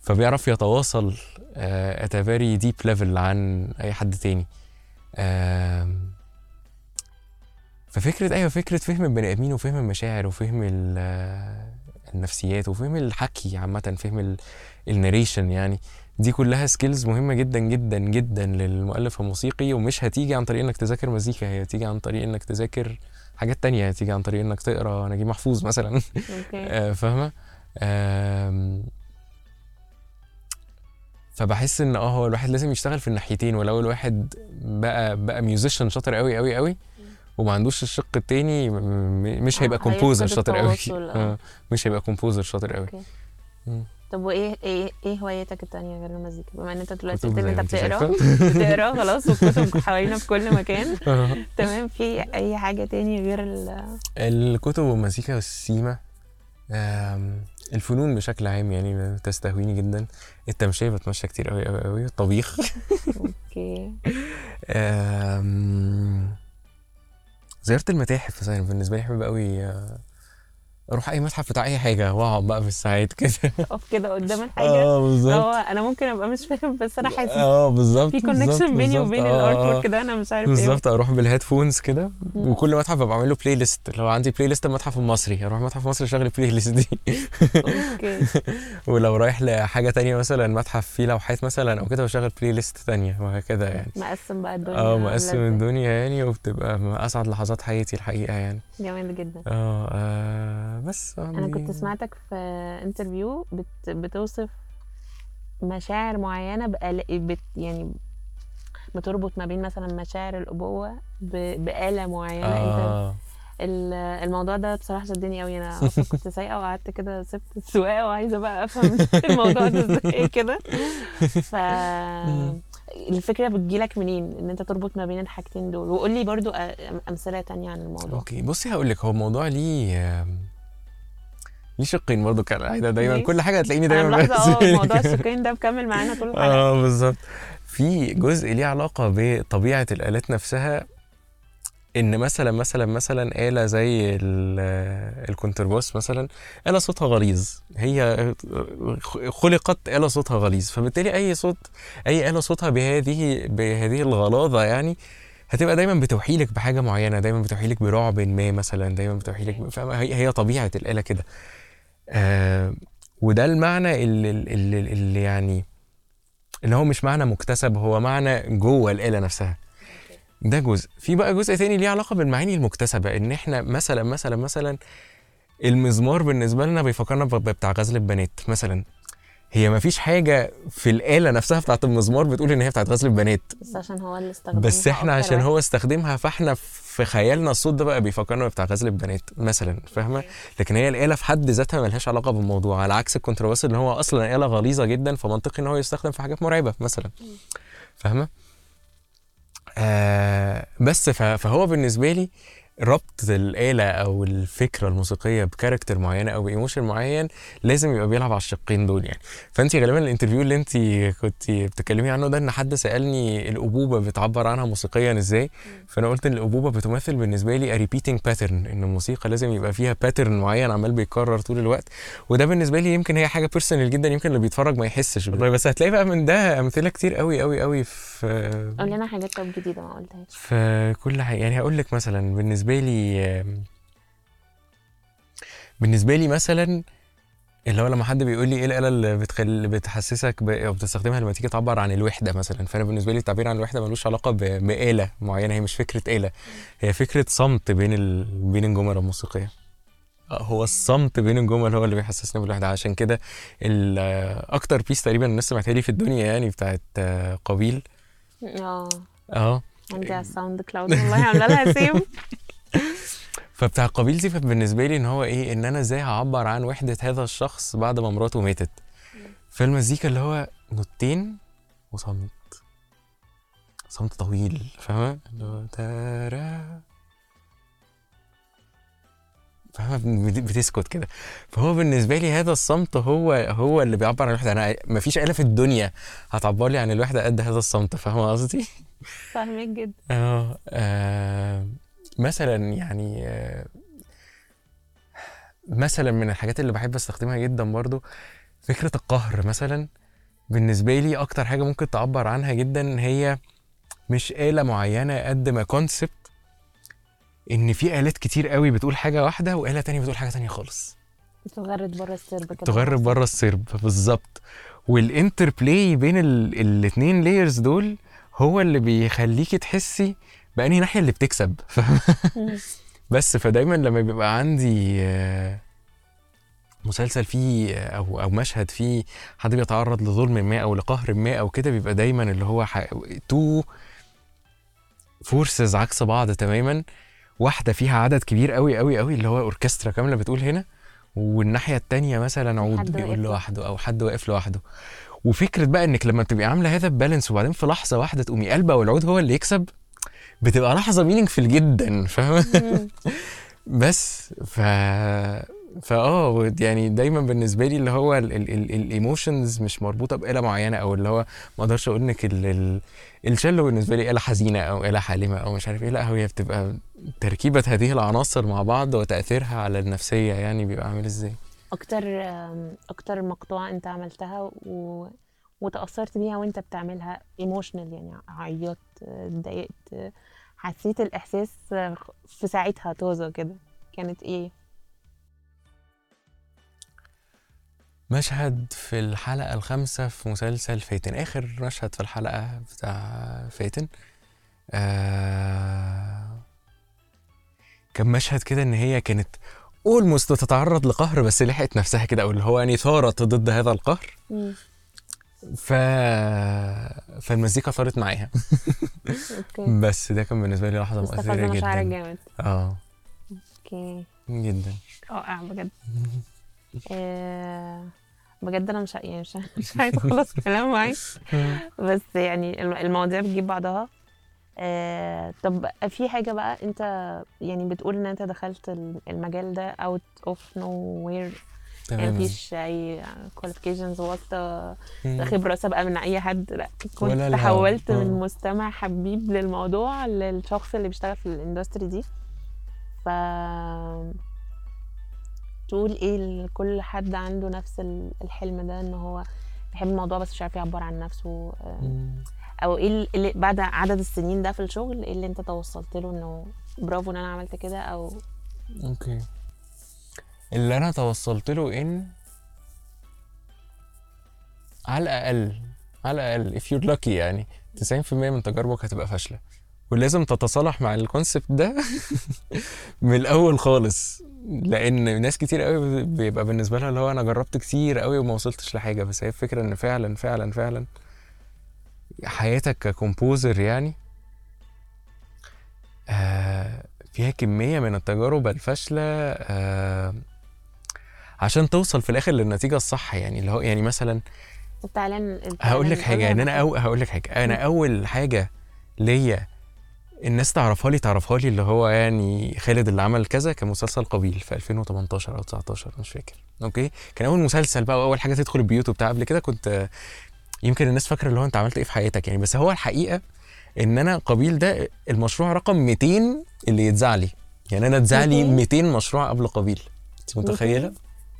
فبيعرف يتواصل at a very deep level عن أي حد تاني. ففكرة أيوه فكرة فهم البني آدمين وفهم المشاعر وفهم النفسيات وفهم الحكي عامة فهم ال narration يعني. دي كلها skills مهمة جدا جدا جدا للمؤلف الموسيقي ومش هتيجي عن طريق إنك تذاكر مزيكا هي هتيجي عن طريق إنك تذاكر حاجات تانية هتيجي عن طريق إنك تقرأ نجيب محفوظ مثلا. okay. [laughs] آه، فاهمة؟ فبحس إن آه هو الواحد لازم يشتغل في الناحيتين ولو الواحد بقى بقى musician شاطر قوي قوي قوي وما عندوش الشق التاني مش هيبقى آه، composer هيفقد شاطر قوي [laughs] آه. آه، مش هيبقى composer شاطر قوي. طب وإيه إيه إيه هوايتك التانية غير المزيكا؟ بما إن أنت دلوقتي قلت أنت بتقرا. [laughs] بتقرا خلاص والكتب حوالينا في كل مكان. [laughs] آه. تمام في أي حاجة تاني غير ال؟ الكتب والمزيكا والسيما الفنون بشكل عام يعني تستهويني جدا. التمشية بتمشى كتير قوي قوي قوي الطبيخ Okay. آم، زيارة المتاحف مثلا بالنسبة لي بحب قوي آه، أروح اي متحف بتاع اي حاجة واقعد بقى بالساعات كده. [laughs] اقف كده قدام [laughs] الحاجة. آه بالظبط. هو أنا ممكن ابقى مش فاهم بس أنا حاسس آه بالظبط في connection بيني. وبين آه، ال art آه. work ده أنا مش عارف إيه. بالظبط أروح بال headphones كده وكل متحف ببقى عامل له playlist لو عندي playlist المتحف المصري. أروح المتحف المصري اشغل ال playlist دي. Okay. [laughs] ولو رايح لحاجة تانية مثلا متحف فيه لوحات مثلا أو كده بشغل playlist تانية وهكذا يعني. مقسم بقى الدنيا آه مقسم. الدنيا يعني وبتبقى أسعد لحظات حياتي الحقيقة يعني. جامد جدا. آه, بس أنا كنت سمعتك في interview بت بتوصف مشاعر معينة. بت يعني بتربط ما بين مثلا مشاعر الأبوة ب... بآلة معينة. آه. ال- الموضوع ده بصراحة شدني قوي أنا أصلا [laughs] كنت سايقة وقعدت كده سبت السواقة وعايزة بقى أفهم [laughs] الموضوع ده إزاي كده. ف [laughs] الفكرة بتجيلك منين؟ إن أنت تربط ما بين الحاجتين دول. وقول لي برضو أمثلة تانية عن الموضوع. Okay. بصي هقول لك هو الموضوع ليه ليه شقين برضه كالعاده دايما ليه؟ كل حاجة هتلاقيني دايما أه بس- موضوع ال screen ده مكمل معانا طول الحلقة آه بالظبط. في جزء ليه علاقة بطبيعة الآلات نفسها إن مثلا مثلا مثلا آلة زي ال- الكونترباس مثلا آلة صوتها غليظ. هي خلقت آلة صوتها غليظ. فبالتالي أي صوت أي آلة صوتها بهذه بهذه الغلاظة يعني هتبقى دايما بتوحي لك بحاجة معينة دايما بتوحي لك برعب ما مثلا دايما بتوحي لك هي طبيعة الآلة كده. آه وده المعنى اللي, اللي, اللي يعني اللي هو مش معنى مكتسب هو معنى جوه الآلة نفسها. ده جزء. في بقى جزء تاني ليه علاقة بالمعاني المكتسبة إن إحنا مثلا مثلا مثلا المزمار بالنسبة لنا بيفكرنا بتاع غزل البنات مثلا. هي ما فيش حاجة في الآلة نفسها بتاعت المزمار بتقول إن هي بتاعت غزل البنات. بس عشان هو اللي استخدمها بس إحنا عشان. هو استخدمها فإحنا في خيالنا الصوت ده بقى بيفكرنا بتاع غزل البنات مثلا فاهمة؟ لكن هي الآلة في حد ذاتها ملهاش علاقة بالموضوع على عكس الكونترباس اللي هو أصلا آلة غليظة جدا فمنطقي إن هو يستخدم في حاجات مرعبة مثلا. فاهمة؟ آه بس فهو بالنسبة لي ربط الآلة أو الفكرة الموسيقية ب character معينة أو ب emotion معين لازم يبقى بيلعب على الشقين دول يعني. فأنت غالبا ال interview اللي أنت كنت بتتكلمي عنه ده إن حد سألني الأبوة بتعبر عنها موسيقيا إزاي فأنا قلت إن الأبوة بتمثل بالنسبة لي repeating pattern إن الموسيقى لازم يبقى فيها pattern معين عمال بيتكرر طول الوقت. وده بالنسبة لي يمكن هي حاجة personal جدا يمكن اللي بيتفرج ما يحسش والله بس هتلاقي بقى من ده أمثلة كتير قوي قوي قوي في قول لنا حاجات طب جديدة ما قلتهاش. في كل حاجة. يعني هقول لك مثلا بالنسبة لي آم، بالنسبة لي مثلا اللي هو لما حد بيقول لي إيه الآلة اللي بتخل... بتحسسك ب... أو بتستخدمها لما تيجي تعبر عن الوحدة مثلا. فأنا بالنسبة لي التعبير عن الوحدة ملوش علاقة ب... بآلة معينة هي مش فكرة آلة. هي فكرة صمت بين ال... بين الجمل الموسيقية. آه، هو الصمت بين الجمل هو اللي بيحسسنا بالوحدة. عشان كده ال- أكتر piece تقريبا الناس سمعتها لي في الدنيا يعني بتاعت آه، قابيل آه. آه. عندي على ال SoundCloud والله عاملة لها save [laughs] [laughs] فبتاع قابيل دي بالنسبة لي إن هو إيه إن أنا إزاي هعبر عن وحدة هذا الشخص بعد ما مراته ماتت. فالمزيكا اللي هو نوتين وصمت. صمت طويل فاهمة؟ اللي هو تارا. فاهمة؟ بت- بتسكت كده. فهو بالنسبة لي هذا الصمت هو هو اللي بيعبر عن الوحدة. أنا مفيش آلة في الدنيا هتعبر لي عن الوحدة قد هذا الصمت فاهمة قصدي؟ فاهمك جدا. آه آه، مثلا يعني مثلا من الحاجات اللي بحب أستخدمها جدا برضو فكرة القهر مثلا. بالنسبة لي أكتر حاجة ممكن تعبر عنها جدا هي مش آلة معينة قد ما كونسبت إن في آلات كتير قوي بتقول حاجة واحدة وآلة تانية بتقول حاجة تانية خالص. تغرد بره السرب كده. تغرب بره السرب بالظبط. وال interplay بين ال- الاتنين layers دول هو اللي بيخليكي تحسي بأنهي ناحية اللي بتكسب. [laughs] بس فدايما لما بيبقى عندي آه، مسلسل فيه آه، أو أو مشهد فيه حد بيتعرض لظلم ما أو لقهر ما أو كده بيبقى دايما اللي هو ح... two forces عكس بعض تماما. واحدة فيها عدد كبير قوي قوي قوي اللي هو أوركسترا كاملة بتقول هنا. والناحية التانية مثلا عود بيقول لوحده أو حد واقف لوحده. وفكرة بقى إنك لما بتبقي عاملة هذا ال balance وبعدين في لحظة واحدة تقومي قلبة والعود هو اللي يكسب بتبقى لحظة meaningful جدا فاهمه مم. [laughs] بس ف فاه يعني دايما بالنسبة لي اللي هو ال emotions مش مربوطة بآلة معينة أو اللي هو ما أقدرش أقول إنك ال- ال- الشلو بالنسبة لي آلة حزينة أو آلة حالمة أو مش عارف إيه لا هي بتبقى تركيبة هذه العناصر مع بعض وتأثيرها على النفسية يعني بيبقى عامل إزاي أكتر أكتر مقطوعة أنت عملتها و... وتأثرت بيها وانت بتعملها ايموشنال يعني عيطت اتضايقت حسيت الإحساس في ساعتها طازة كده. كانت إيه؟ مشهد في الحلقة الخامسة في مسلسل فاتن آخر مشهد في الحلقة بتاع فاتن آه كان مشهد كده إن هي كانت اولموست تتعرض لقهر بس لحقت نفسها كده أو اللي هو يعني ثارت ضد هذا القهر. ف فالمزيكا ثارت معاها. بس ده كان بالنسبة لي لحظة مؤثرة مشاعرك جدا. جامد. آه. okay. جدا. رائع بجد. آه، بجد أنا مش يعني مش مش عايزة أخلص كلام معاك. بس يعني الم- المواضيع بتجيب بعضها. آه، طب في حاجة بقى أنت يعني بتقول إن أنت دخلت الم- المجال ده out of nowhere يعني مفيش أي qualifications واسطة. خبرة سابقة من أي حد لأ كنت. تحولت من. مستمع حبيب للموضوع للشخص اللي بيشتغل في ال industry دي ف تقول إيه لكل حد عنده نفس ال- الحلم ده إن هو بيحب الموضوع بس مش عارف يعبر عن نفسه آه،. أو إيه اللي بعد عدد السنين ده في الشغل إيه اللي أنت توصلت له إنه برافو إن أنا عملت كده أو أوكي اللي أنا توصلت له إن على الأقل على الأقل if you're lucky يعني 90% من تجاربك هتبقى فاشلة. ولازم تتصالح مع ال concept ده [laughs] من الأول خالص. لأن ناس كتير قوي بيبقى بالنسبة لها اللي هو أنا جربت كتير قوي وما وصلتش لحاجة بس هي الفكرة إن فعلا فعلا فعلا حياتك ك composer يعني آه فيها كمية من التجارب الفاشلة آه عشان توصل في الآخر للنتيجة الصح يعني اللي هو يعني مثلا التعلان هقول لك حاجة ان أنا أو هقول لك حاجة أنا أول حاجة ليا الناس تعرفها لي تعرفها لي اللي هو يعني خالد اللي عمل كذا كان مسلسل قبيل في 2018 أو 19 مش فاكر. أوكي؟ كان أول مسلسل بقى وأول حاجة تدخل البيوت وبتاع قبل كده كنت يمكن الناس فاكرة اللي هو أنت عملت إيه في حياتك يعني بس هو الحقيقة إن أنا قبيل ده المشروع رقم 200 اللي يتذاع لي. يعني أنا اتذاع لي 200 200 مشروع قبل قبيل. أنت متخيلة؟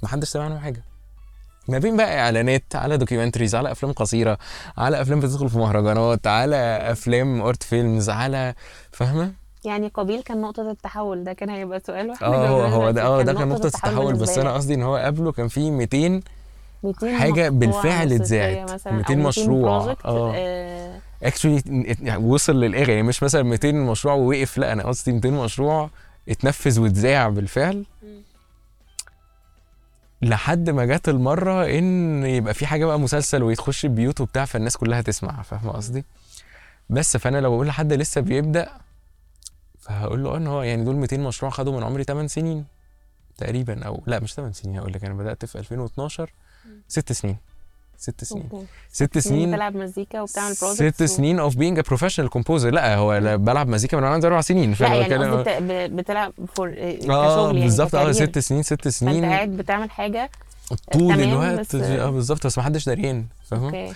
ما حدش سمع عنه حاجة ما بين بقى إعلانات على documentaries على أفلام قصيرة على أفلام بتدخل في مهرجانات على أفلام art films على فاهمة يعني قابيل كان نقطة التحول ده كان هيبقى سؤال واحد آه هو هو ده آه ده كان نقطة التحول بس أنا. قصدي إن هو قبله كان في 200 200 حاجة بالفعل اتذاعت. مثلاً، 200 أو مشروع. project، آه. آه، actually وصل للآخر يعني مش مثلا 200 مشروع ووقف لا أنا قصدي 200 مشروع اتنفذ واتذاع بالفعل لحد ما جت المرة إن يبقى في حاجة بقى مسلسل ويتخش البيوت وبتاع فالناس كلها تسمع فاهمة قصدي؟ بس فأنا لو بقول لحد لسه بيبدأ فهقول له آه إن هو يعني دول 200 مشروع خدوا من عمري 8 سنين تقريبا أو لا مش 8 سنين هقول لك أنا بدأت في 2012 ست سنين. ست سنين. ست سنين سنين بتلعب مزيكا وبتعمل projects ست سنين of being a professional composer لا هو بلعب مزيكا من وأنا عندي أربع سنين لا يعني ب- بتلعب فور آه يعني بالظبط. آه. ست سنين ست سنين. قاعد بتعمل حاجة طول تمام، الوقت آه بالظبط بس ما حدش دريان فاهم؟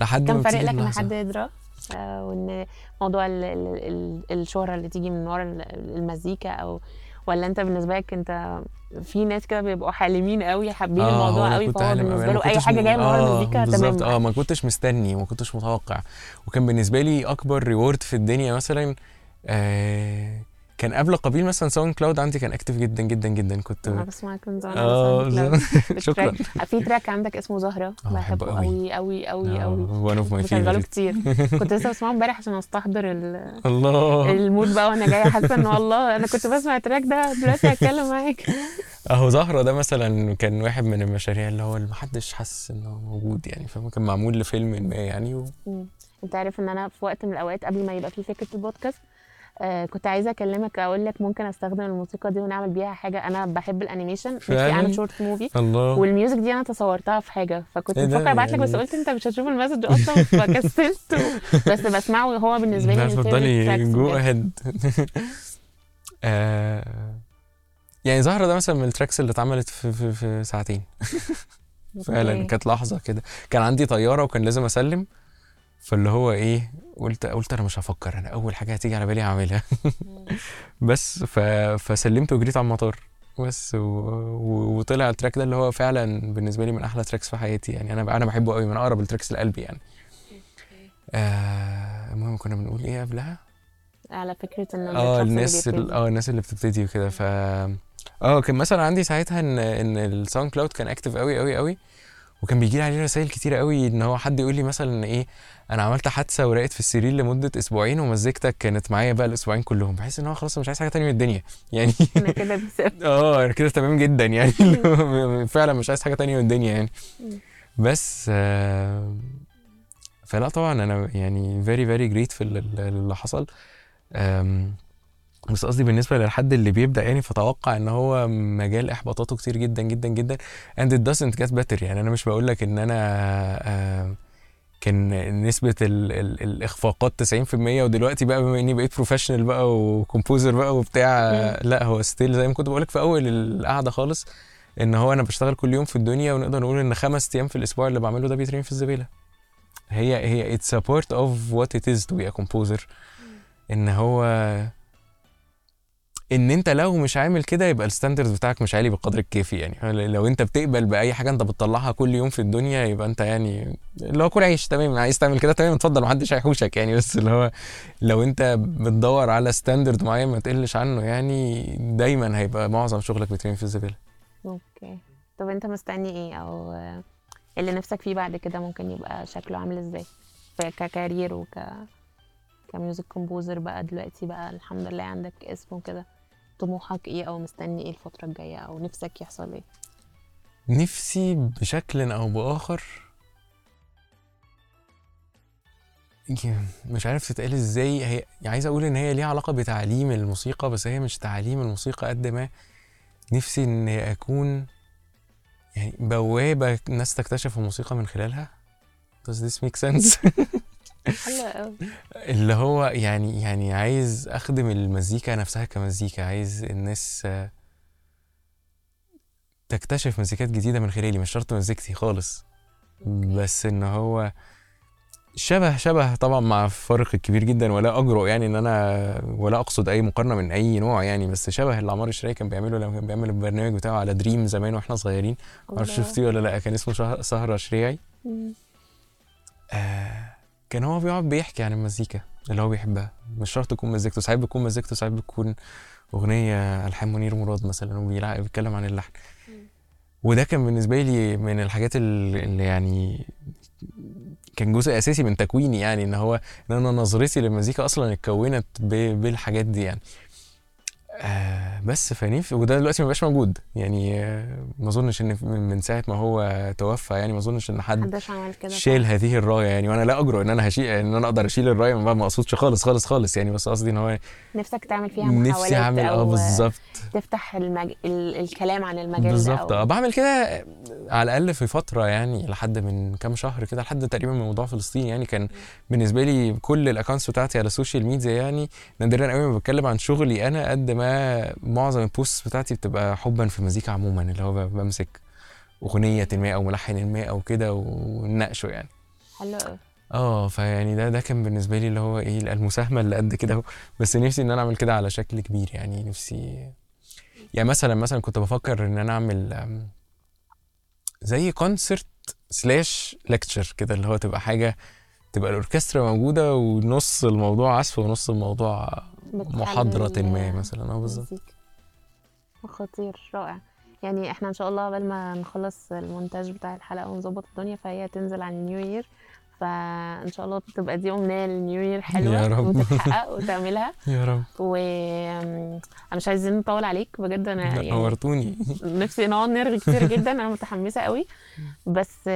لحد كان فارق لك إن. حد يدرى آه، وإن موضوع ال ال ال الشهرة اللي تيجي من ورا ال- المزيكا أو ولا انت بالنسبة لك انت في ناس كده بيبقوا حالمين قوي حابين هو الموضوع أنا قوي فهو أنا له أي م- جاية من ورا آه، المزيكا تمام. آه ما كنتش مستني وما كنتش متوقع. وكان بالنسبة لي أكبر reward في الدنيا مثلا آه كان قبل قابيل مثلا SoundCloud عندي كان active جدا جدا جدا. كنت أنا بسمعك من زمان آه. [laughs] شكرا. ال track- في track عندك اسمه زهرة. آه، بحبه قوي. قوي قوي قوي one of my بشغله كتير. [laughs] كنت لسه بسمعه امبارح عشان أستحضر ال- الله. ال mood بقى وأنا جاية حاسة ان والله أنا كنت بسمع ال track ده دلوقتي هتكلم معاك. [laughs] أهو زهرة ده مثلا كان واحد من المشاريع اللي هو اللي محدش حس إنه موجود يعني فاهم كان معمول لفيلم ما يعني و... أنت عارف إن أنا في وقت من الأوقات قبل ما يبقى في فكرة البودكاست آه كنت عايزة أكلمك أقول لك ممكن أستخدم الموسيقى دي ونعمل بيها حاجة أنا بحب ال animation نفسي؟ اعمل short movie الله وال music دي أنا تصورتها في حاجة فكنت إيه؟ بفكر أبعت لك بس يعني- قلت أنت مش هتشوف ال message [laughs] أصلا فكسلت. بس بسمعه وهو بالنسبة لي اتفضلي go. [laughs] ahead يعني زهرة ده مثلا من ال tracks اللي اتعملت في, في, في ساعتين [laughs] فعلا. كانت لحظة كده كان عندي طيارة وكان لازم أسلم فاللي هو إيه قلت قلت أنا مش هفكر أنا أول حاجة هتيجي على بالي هعملها. [laughs] بس ف... فسلمت وجريت على المطار. بس و... و... وطلع ال track ده اللي هو فعلا بالنسبة لي من أحلى tracks في حياتي. يعني أنا أنا بحبه قوي من أقرب ال tracks لقلبي يعني. آه المهم كنا بنقول إيه قبلها؟ على فكرة إن آه الناس. آه الناس اللي بتبتدي وكده. ف آه كان مثلا عندي ساعتها إن إن ال SoundCloud كان active قوي قوي قوي وكان بيجي لي عليه رسائل كتيرة قوي إن هو حد يقول لي مثلا إيه أنا عملت حادثة ورقدت في السرير لمدة أسبوعين ومزيكتك كانت معايا بقى الأسبوعين كلهم. بحس إن هو خلاص مش عايز حاجة تانية من الدنيا. يعني [laughs] أنا كده [laughs] آه أنا كده تمام جدا يعني. [laughs] فعلا مش عايز حاجة تانية من الدنيا يعني. بس آه، فلا طبعا أنا يعني very grateful لل- اللي حصل. بس قصدي بالنسبة للحد اللي بيبدأ يعني فتوقع إن هو مجال إحباطاته كتير جدا جدا جدا. And it doesn't get better. يعني أنا مش بقول لك إن أنا آه، كان نسبة ال ال الإخفاقات 90% ودلوقتي بقى بما إني بقيت professional بقى و composer بقى وبتاع. لا هو still زي ما كنت بقولك في أول القعدة خالص إن هو أنا بشتغل كل يوم في الدنيا ونقدر نقول إن خمس أيام في الأسبوع اللي بعمله ده بيترمي في الزبالة. هي هي it's a part of what it is to be a composer. إن هو إن أنت لو مش عامل كده يبقى ال standard بتاعك مش عالي بالقدر الكافي يعني. لو أنت بتقبل بأي حاجة أنت بتطلعها كل يوم في الدنيا يبقى أنت يعني اللي هو كل عيش تمام عايز تعمل كده تمام اتفضل محدش هيحوشك يعني. بس اللي هو لو أنت بتدور على standard معين ما تقلش عنه يعني دايما هيبقى معظم شغلك بيترمي في الزباله okay. طب أنت مستني إيه؟ أو اللي نفسك فيه بعد كده ممكن يبقى شكله عامل إزاي؟ ك career وك ك music composer بقى دلوقتي بقى الحمد لله عندك اسم وكده. طموحك إيه أو مستني إيه الفترة الجاية أو نفسك يحصل إيه؟ نفسي بشكل أو بآخر مش عارف تتقال إزاي. هي عايز أقول إن هي ليها علاقة بتعليم الموسيقى بس هي مش تعليم الموسيقى قد ما نفسي إن أكون يعني بوابة الناس تكتشف الموسيقى من خلالها. Does this make sense? [laughs] حلو قوي اللي هو يعني يعني عايز أخدم المزيكا نفسها كمزيكا عايز الناس تكتشف مزيكات جديدة من خلالي مش شرط مزيكتي خالص بس إن هو شبه شبه طبعا مع الفرق الكبير جدا ولا أجرؤ يعني إن أنا ولا أقصد أي مقارنة من أي نوع يعني بس شبه اللي عمار الشراي كان بيعمله لما كان بيعمل البرنامج بتاعه على دريم زمان وإحنا صغيرين معرفش. شفتيه ولا لأ كان اسمه سهره شريعي. آه كان هو بيقعد بيحكي عن المزيكا اللي هو بيحبها. مش شرط تكون مزيكته ساعات بتكون مزيكته ساعات بتكون أغنية ألحان منير مراد مثلا وبيلع- بيتكلم عن اللحن. وده كان بالنسبة لي من الحاجات ال- اللي يعني كان جزء أساسي من تكويني يعني إن هو إن أنا نظرتي للمزيكا أصلا اتكونت ب- بالحاجات دي يعني. آه بس فنيف وده دلوقتي مبقاش موجود. يعني آه ما اظنش إن من ساعة ما هو توفى يعني ما اظنش إن حد محدش عمل كده شيل هذه الراية يعني. وأنا لا أجرؤ إن أنا هشيل إن أنا أقدر أشيل الراية ما أقصدش خالص خالص خالص يعني. بس قصدي إن هو نفسك تعمل فيها محاولات نفسي أعمل آه أو بالظبط. تفتح المج... ال... الكلام عن المجال بالظبط. آه. بعمل كده على الأقل في فترة يعني لحد من كام شهر كده لحد تقريبا من موضوع فلسطين يعني. كان بالنسبة لي كل ال accounts بتاعتي على ال social media يعني. نادرا قوي ما بتكلم عن شغلي أنا قد ما معظم ال posts بتاعتي بتبقى حبا في المزيكا عموما اللي هو بمسك أغنية ما أو ملحن ما أو كده ونناقشه يعني حلو آه فيعني ده ده كان بالنسبة لي اللي هو إيه المساهمة اللي قد كده. بس نفسي إن أنا أعمل كده على شكل كبير يعني نفسي يعني مثلا مثلا كنت بفكر إن أنا أعمل زي concert slash lecture كده اللي هو تبقى حاجة تبقى الأوركسترا موجودة ونص الموضوع عزف ونص الموضوع محاضرة ما مثلا. أه بالظبط. خطير رائع. يعني إحنا إن شاء الله قبل ما نخلص المونتاج بتاع الحلقة ونظبط الدنيا فهي تنزل على النيو يير. فإن شاء الله تبقى دي أمنية للنيو يير حلوة يا رب. وتتحقق وتعملها. [laughs] يا رب. و مش عايزين نطول عليك بجد أنا يعني نورتوني. نفسي نقعد نرغي كتير جدا أنا متحمسة قوي. بس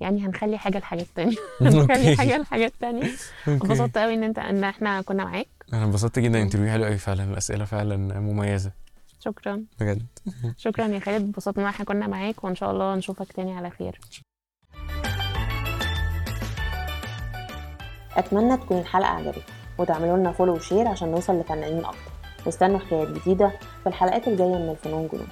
يعني هنخلي حاجة لحاجات تانية. [laughs] هنخلي. حاجة لحاجات تانية. انبسطت قوي إن أنت إن إحنا كنا معاك. أنا انبسطت جدا. interview حلو قوي فعلا. الأسئلة فعلا مميزة. شكرا. بجد. شكرا يا خالد. اتبسطنا إن إحنا كنا معاك وإن شاء الله نشوفك تاني على خير. أتمنى تكون الحلقة عجبتكم وتعملوا لنا follow و share عشان نوصل لفنانين أكتر. واستنوا حكايات جديدة في الحلقات الجاية من الفنون جنون